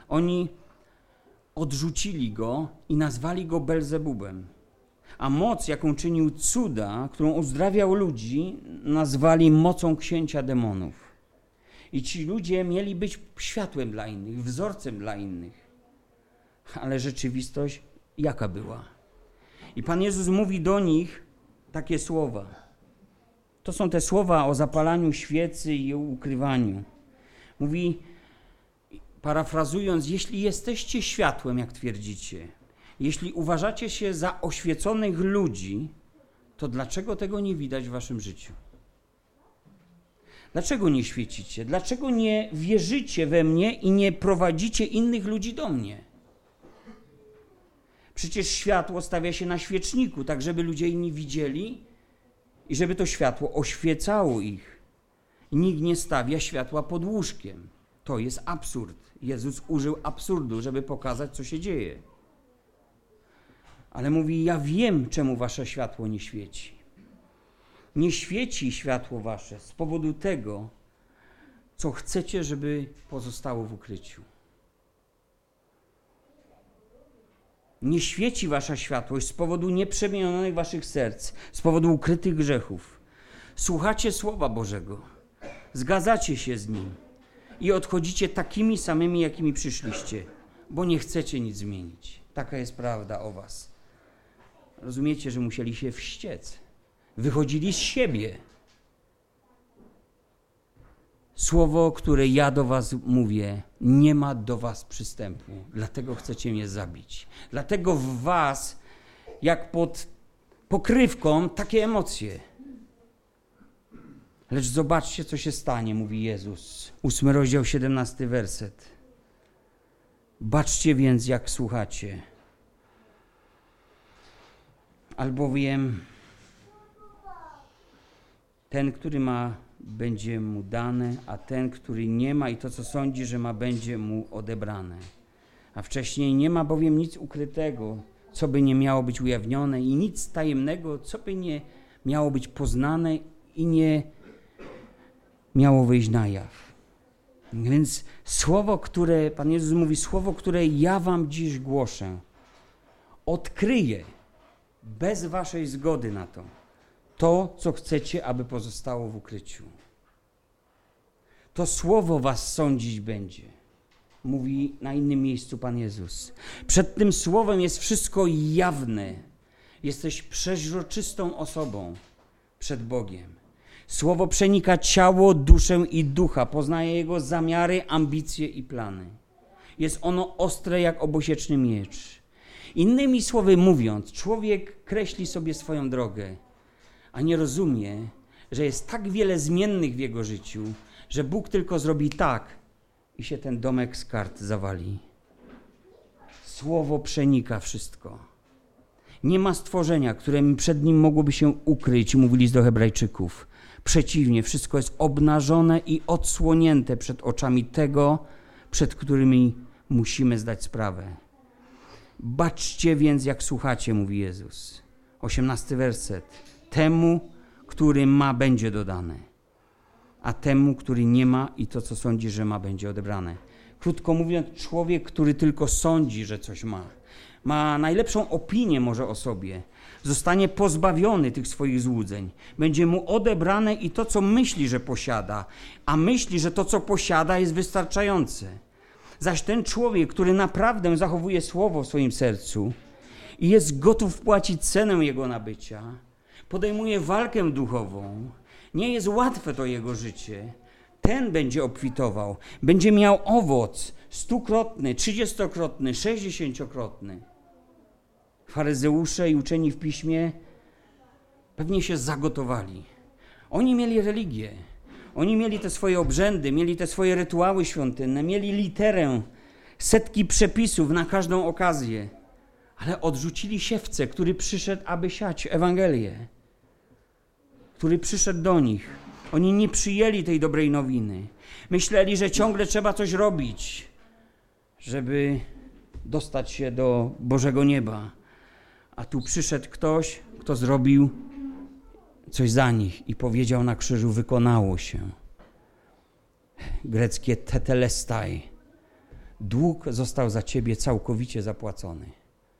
oni odrzucili go i nazwali go Belzebubem. A moc, jaką czynił cuda, którą uzdrawiał ludzi, nazwali mocą księcia demonów. I ci ludzie mieli być światłem dla innych, wzorcem dla innych. Ale rzeczywistość jaka była? I Pan Jezus mówi do nich takie słowa. To są te słowa o zapalaniu świecy i o ukrywaniu. Mówi, parafrazując, jeśli jesteście światłem, jak twierdzicie, jeśli uważacie się za oświeconych ludzi, to dlaczego tego nie widać w waszym życiu? Dlaczego nie świecicie? Dlaczego nie wierzycie we mnie i nie prowadzicie innych ludzi do mnie? Przecież światło stawia się na świeczniku, tak żeby ludzie inni widzieli i żeby to światło oświecało ich. Nikt nie stawia światła pod łóżkiem. To jest absurd. Jezus użył absurdu, żeby pokazać, co się dzieje. Ale mówi: Ja wiem, czemu wasze światło nie świeci. Nie świeci światło wasze z powodu tego, co chcecie, żeby pozostało w ukryciu. Nie świeci wasza światłość z powodu nieprzemienionych waszych serc, z powodu ukrytych grzechów. Słuchacie Słowa Bożego, zgadzacie się z Nim i odchodzicie takimi samymi, jakimi przyszliście, bo nie chcecie nic zmienić. Taka jest prawda o was. Rozumiecie, że musieli się wściec. Wychodzili z siebie. Słowo, które ja do was mówię, nie ma do was przystępu. Dlatego chcecie mnie zabić. Dlatego w was, jak pod pokrywką, takie emocje. Lecz zobaczcie, co się stanie, mówi Jezus. Ósmy rozdział, siedemnasty werset. Baczcie więc, jak słuchacie. Albowiem ten, który ma, będzie mu dane, a ten, który nie ma i to, co sądzi, że ma, będzie mu odebrane. A wcześniej nie ma bowiem nic ukrytego, co by nie miało być ujawnione, i nic tajemnego, co by nie miało być poznane i nie miało wyjść na jaw. Więc słowo, które, Pan Jezus mówi, słowo, które ja wam dziś głoszę, odkryje bez waszej zgody na to, to, co chcecie, aby pozostało w ukryciu. To słowo was sądzić będzie. Mówi na innym miejscu Pan Jezus. Przed tym słowem jest wszystko jawne. Jesteś przeźroczystą osobą przed Bogiem. Słowo przenika ciało, duszę i ducha, poznaje jego zamiary, ambicje i plany. Jest ono ostre jak obosieczny miecz. Innymi słowy mówiąc, człowiek kreśli sobie swoją drogę a nie rozumie, że jest tak wiele zmiennych w jego życiu, że Bóg tylko zrobi tak i się ten domek z kart zawali. Słowo przenika wszystko. Nie ma stworzenia, które przed nim mogłoby się ukryć, mówili do Hebrajczyków. Przeciwnie, wszystko jest obnażone i odsłonięte przed oczami tego, przed którymi musimy zdać sprawę. Baczcie więc, jak słuchacie, mówi Jezus. Osiemnasty werset. Temu, który ma, będzie dodane, a temu, który nie ma i to, co sądzi, że ma, będzie odebrane. Krótko mówiąc, człowiek, który tylko sądzi, że coś ma, ma najlepszą opinię może o sobie, zostanie pozbawiony tych swoich złudzeń. Będzie mu odebrane i to, co myśli, że posiada, a myśli, że to, co posiada, jest wystarczające. Zaś ten człowiek, który naprawdę zachowuje słowo w swoim sercu i jest gotów płacić cenę jego nabycia, podejmuje walkę duchową, nie jest łatwe to jego życie, ten będzie obfitował, będzie miał owoc stukrotny, trzydziestokrotny, sześćdziesięciokrotny. Faryzeusze i uczeni w piśmie pewnie się zagotowali. Oni mieli religię, oni mieli te swoje obrzędy, mieli te swoje rytuały świątynne, mieli literę, setki przepisów na każdą okazję, ale odrzucili siewcę, który przyszedł, aby siać Ewangelię który przyszedł do nich. Oni nie przyjęli tej dobrej nowiny. Myśleli, że ciągle trzeba coś robić, żeby dostać się do Bożego nieba. A tu przyszedł ktoś, kto zrobił coś za nich i powiedział na krzyżu: Wykonało się. Greckie tetelestai. Dług został za ciebie całkowicie zapłacony.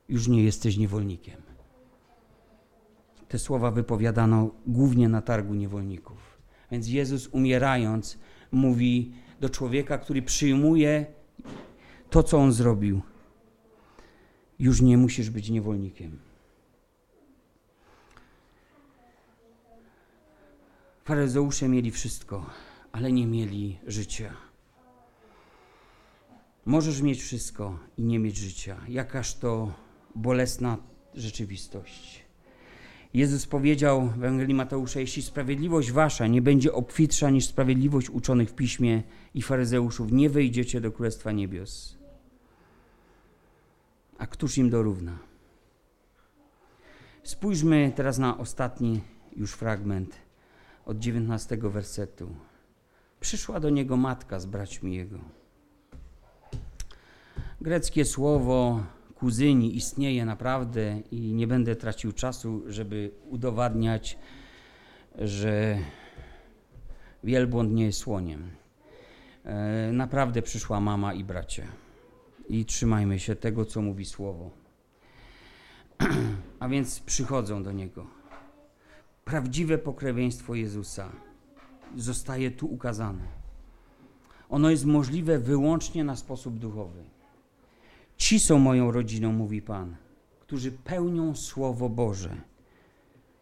Już nie jesteś niewolnikiem. te słowa wypowiadano głównie na targu niewolników. Więc Jezus umierając mówi do człowieka, który przyjmuje to, co on zrobił. Już nie musisz być niewolnikiem. Faryzeusze mieli wszystko, ale nie mieli życia. Możesz mieć wszystko i nie mieć życia. Jakaż to bolesna rzeczywistość. Jezus powiedział w Ewangelii Mateusza: Jeśli sprawiedliwość wasza nie będzie obfitsza niż sprawiedliwość uczonych w piśmie i faryzeuszów, nie wejdziecie do Królestwa Niebios. A któż im dorówna? Spójrzmy teraz na ostatni już fragment od 19 wersetu. Przyszła do niego matka z braćmi jego. Greckie słowo kuzyni istnieje naprawdę i nie będę tracił czasu, żeby udowadniać, że wielbłąd nie jest słoniem. E, naprawdę przyszła mama i bracia. I trzymajmy się tego, co mówi słowo. A więc przychodzą do niego. Prawdziwe pokrewieństwo Jezusa zostaje tu ukazane. Ono jest możliwe wyłącznie na sposób duchowy. Ci są moją rodziną, mówi Pan, którzy pełnią Słowo Boże,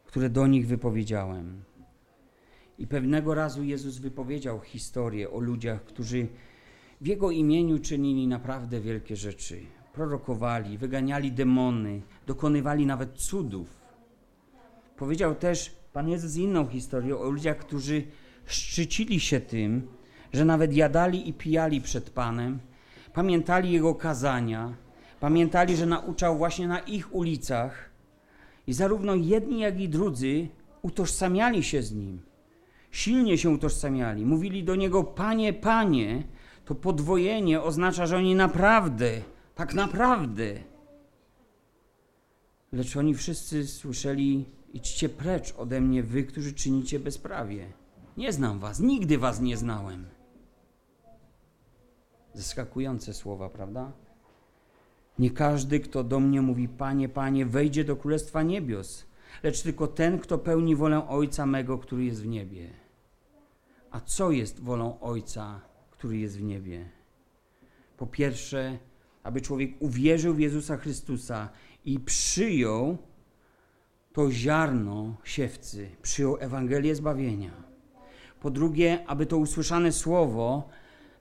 które do nich wypowiedziałem. I pewnego razu Jezus wypowiedział historię o ludziach, którzy w Jego imieniu czynili naprawdę wielkie rzeczy. Prorokowali, wyganiali demony, dokonywali nawet cudów. Powiedział też Pan Jezus inną historię o ludziach, którzy szczycili się tym, że nawet jadali i pijali przed Panem, pamiętali Jego kazania, pamiętali, że nauczał właśnie na ich ulicach i zarówno jedni, jak i drudzy utożsamiali się z Nim. Silnie się utożsamiali. Mówili do Niego, Panie, Panie. To podwojenie oznacza, że oni naprawdę, tak naprawdę. Lecz oni wszyscy słyszeli, idźcie precz ode mnie, wy, którzy czynicie bezprawie. Nie znam was, nigdy was nie znałem. Zaskakujące słowa, prawda? Nie każdy, kto do mnie mówi, Panie, Panie, wejdzie do Królestwa Niebios, lecz tylko ten, kto pełni wolę Ojca mego, który jest w niebie. A co jest wolą Ojca, który jest w niebie? Po pierwsze, aby człowiek uwierzył w Jezusa Chrystusa i przyjął to ziarno siewcy, przyjął Ewangelię zbawienia. Po drugie, aby to usłyszane słowo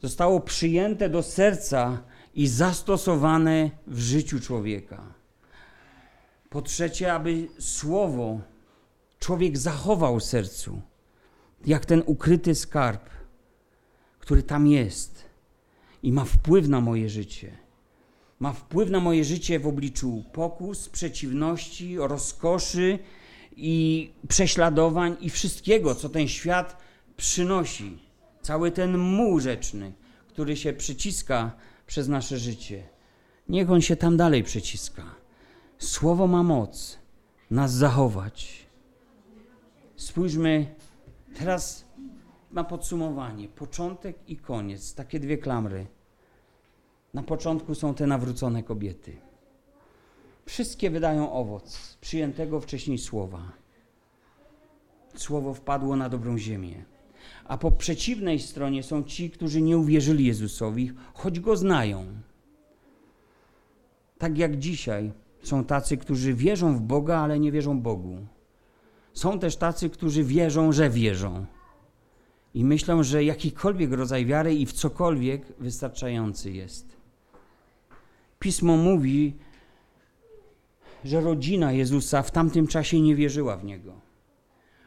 zostało przyjęte do serca i zastosowane w życiu człowieka. Po trzecie, aby słowo człowiek zachował w sercu, jak ten ukryty skarb, który tam jest i ma wpływ na moje życie. Ma wpływ na moje życie w obliczu pokus, przeciwności, rozkoszy i prześladowań i wszystkiego, co ten świat przynosi. Cały ten muł rzeczny, który się przyciska przez nasze życie. Niech on się tam dalej przyciska. Słowo ma moc nas zachować. Spójrzmy teraz na podsumowanie. Początek i koniec. Takie dwie klamry. Na początku są te nawrócone kobiety. Wszystkie wydają owoc przyjętego wcześniej słowa. Słowo wpadło na dobrą ziemię. A po przeciwnej stronie są ci, którzy nie uwierzyli Jezusowi, choć go znają. Tak jak dzisiaj są tacy, którzy wierzą w Boga, ale nie wierzą Bogu. Są też tacy, którzy wierzą, że wierzą. I myślą, że jakikolwiek rodzaj wiary i w cokolwiek wystarczający jest. Pismo mówi, że rodzina Jezusa w tamtym czasie nie wierzyła w Niego.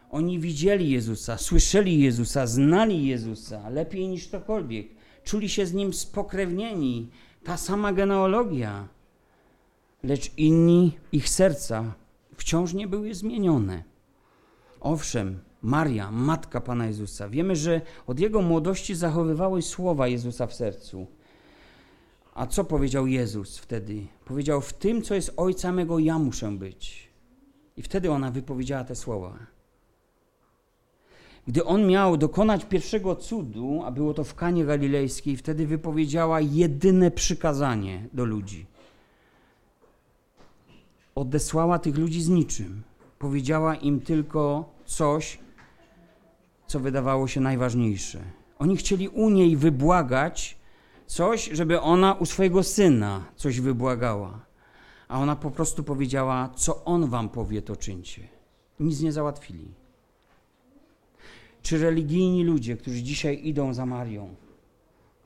Oni widzieli Jezusa, słyszeli Jezusa, znali Jezusa lepiej niż ktokolwiek. Czuli się z Nim spokrewnieni. Ta sama genealogia. Lecz inni, ich serca wciąż nie były zmienione. Owszem, Maria, matka Pana Jezusa, wiemy, że od jego młodości zachowywały słowa Jezusa w sercu. A co powiedział Jezus wtedy? Powiedział: W tym, co jest ojca mego, ja muszę być. I wtedy ona wypowiedziała te słowa. Gdy on miał dokonać pierwszego cudu, a było to w Kanie Galilejskiej, wtedy wypowiedziała jedyne przykazanie do ludzi. Odesłała tych ludzi z niczym. Powiedziała im tylko coś, co wydawało się najważniejsze. Oni chcieli u niej wybłagać coś, żeby ona u swojego syna coś wybłagała. A ona po prostu powiedziała: Co on wam powie, to czyńcie. Nic nie załatwili. Czy religijni ludzie, którzy dzisiaj idą za Marią,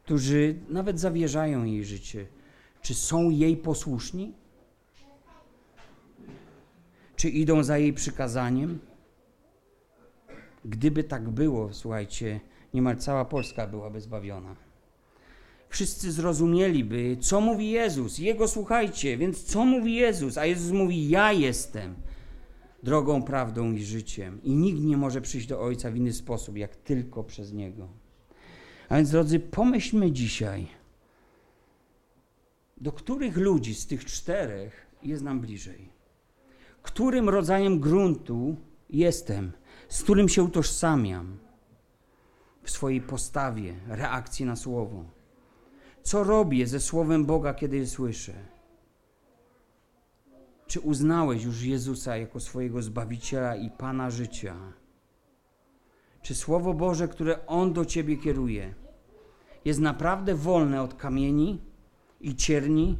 którzy nawet zawierzają jej życie, czy są jej posłuszni? Czy idą za jej przykazaniem? Gdyby tak było, słuchajcie, niemal cała Polska byłaby zbawiona. Wszyscy zrozumieliby, co mówi Jezus. Jego słuchajcie, więc co mówi Jezus? A Jezus mówi: Ja jestem drogą, prawdą i życiem. I nikt nie może przyjść do Ojca w inny sposób, jak tylko przez Niego. A więc, drodzy, pomyślmy dzisiaj, do których ludzi z tych czterech jest nam bliżej? Którym rodzajem gruntu jestem, z którym się utożsamiam w swojej postawie, reakcji na słowo? Co robię ze słowem Boga, kiedy je słyszę? Czy uznałeś już Jezusa jako swojego Zbawiciela i Pana życia? Czy Słowo Boże, które On do Ciebie kieruje, jest naprawdę wolne od kamieni i cierni,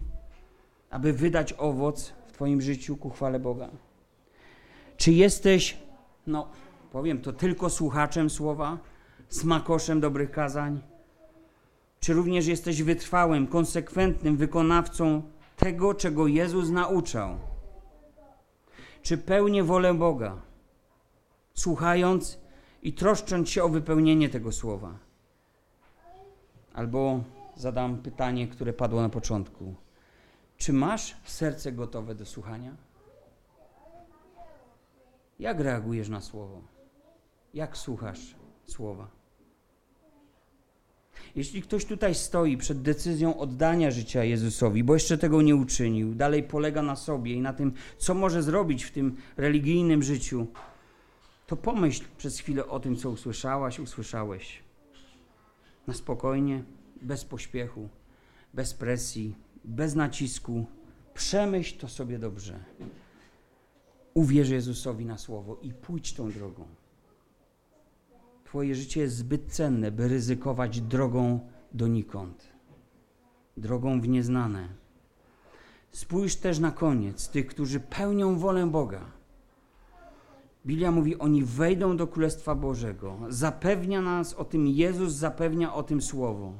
aby wydać owoc w Twoim życiu ku chwale Boga? Czy jesteś, no powiem to, tylko słuchaczem Słowa, smakoszem dobrych kazań? Czy również jesteś wytrwałym, konsekwentnym wykonawcą tego, czego Jezus nauczał? Czy pełnię wolę Boga, słuchając i troszcząc się o wypełnienie tego słowa? Albo zadam pytanie, które padło na początku. Czy masz serce gotowe do słuchania? Jak reagujesz na słowo? Jak słuchasz słowa? Jeśli ktoś tutaj stoi przed decyzją oddania życia Jezusowi, bo jeszcze tego nie uczynił, dalej polega na sobie i na tym, co może zrobić w tym religijnym życiu, to pomyśl przez chwilę o tym, co usłyszałaś, usłyszałeś. Na spokojnie, bez pośpiechu, bez presji, bez nacisku. Przemyśl to sobie dobrze. Uwierz Jezusowi na słowo i pójdź tą drogą. Twoje życie jest zbyt cenne, by ryzykować drogą donikąd, drogą w nieznane. Spójrz też na koniec tych, którzy pełnią wolę Boga. Biblia mówi, oni wejdą do Królestwa Bożego. Zapewnia nas o tym Jezus, zapewnia o tym Słowo.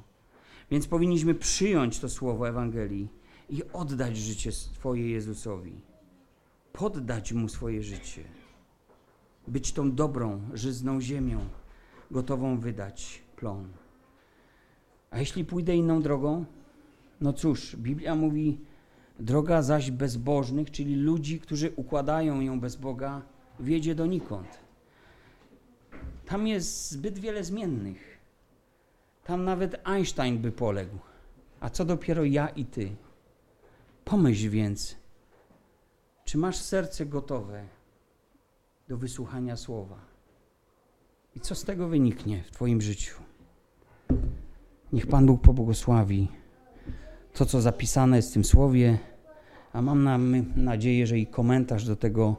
Więc powinniśmy przyjąć to Słowo Ewangelii i oddać życie swoje Jezusowi. Poddać Mu swoje życie. Być tą dobrą, żyzną ziemią gotową wydać plon. A jeśli pójdę inną drogą? No cóż, Biblia mówi, droga zaś bezbożnych, czyli ludzi, którzy układają ją bez Boga, wiedzie donikąd. Tam jest zbyt wiele zmiennych. Tam nawet Einstein by poległ. A co dopiero ja i ty? Pomyśl więc, czy masz serce gotowe do wysłuchania słowa? I co z tego wyniknie w Twoim życiu? Niech Pan Bóg pobłogosławi to, co zapisane jest w tym słowie, a mam na, nadzieję, że i komentarz do tego,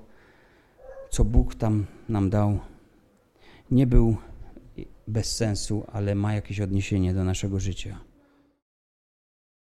co Bóg tam nam dał, nie był bez sensu, ale ma jakieś odniesienie do naszego życia.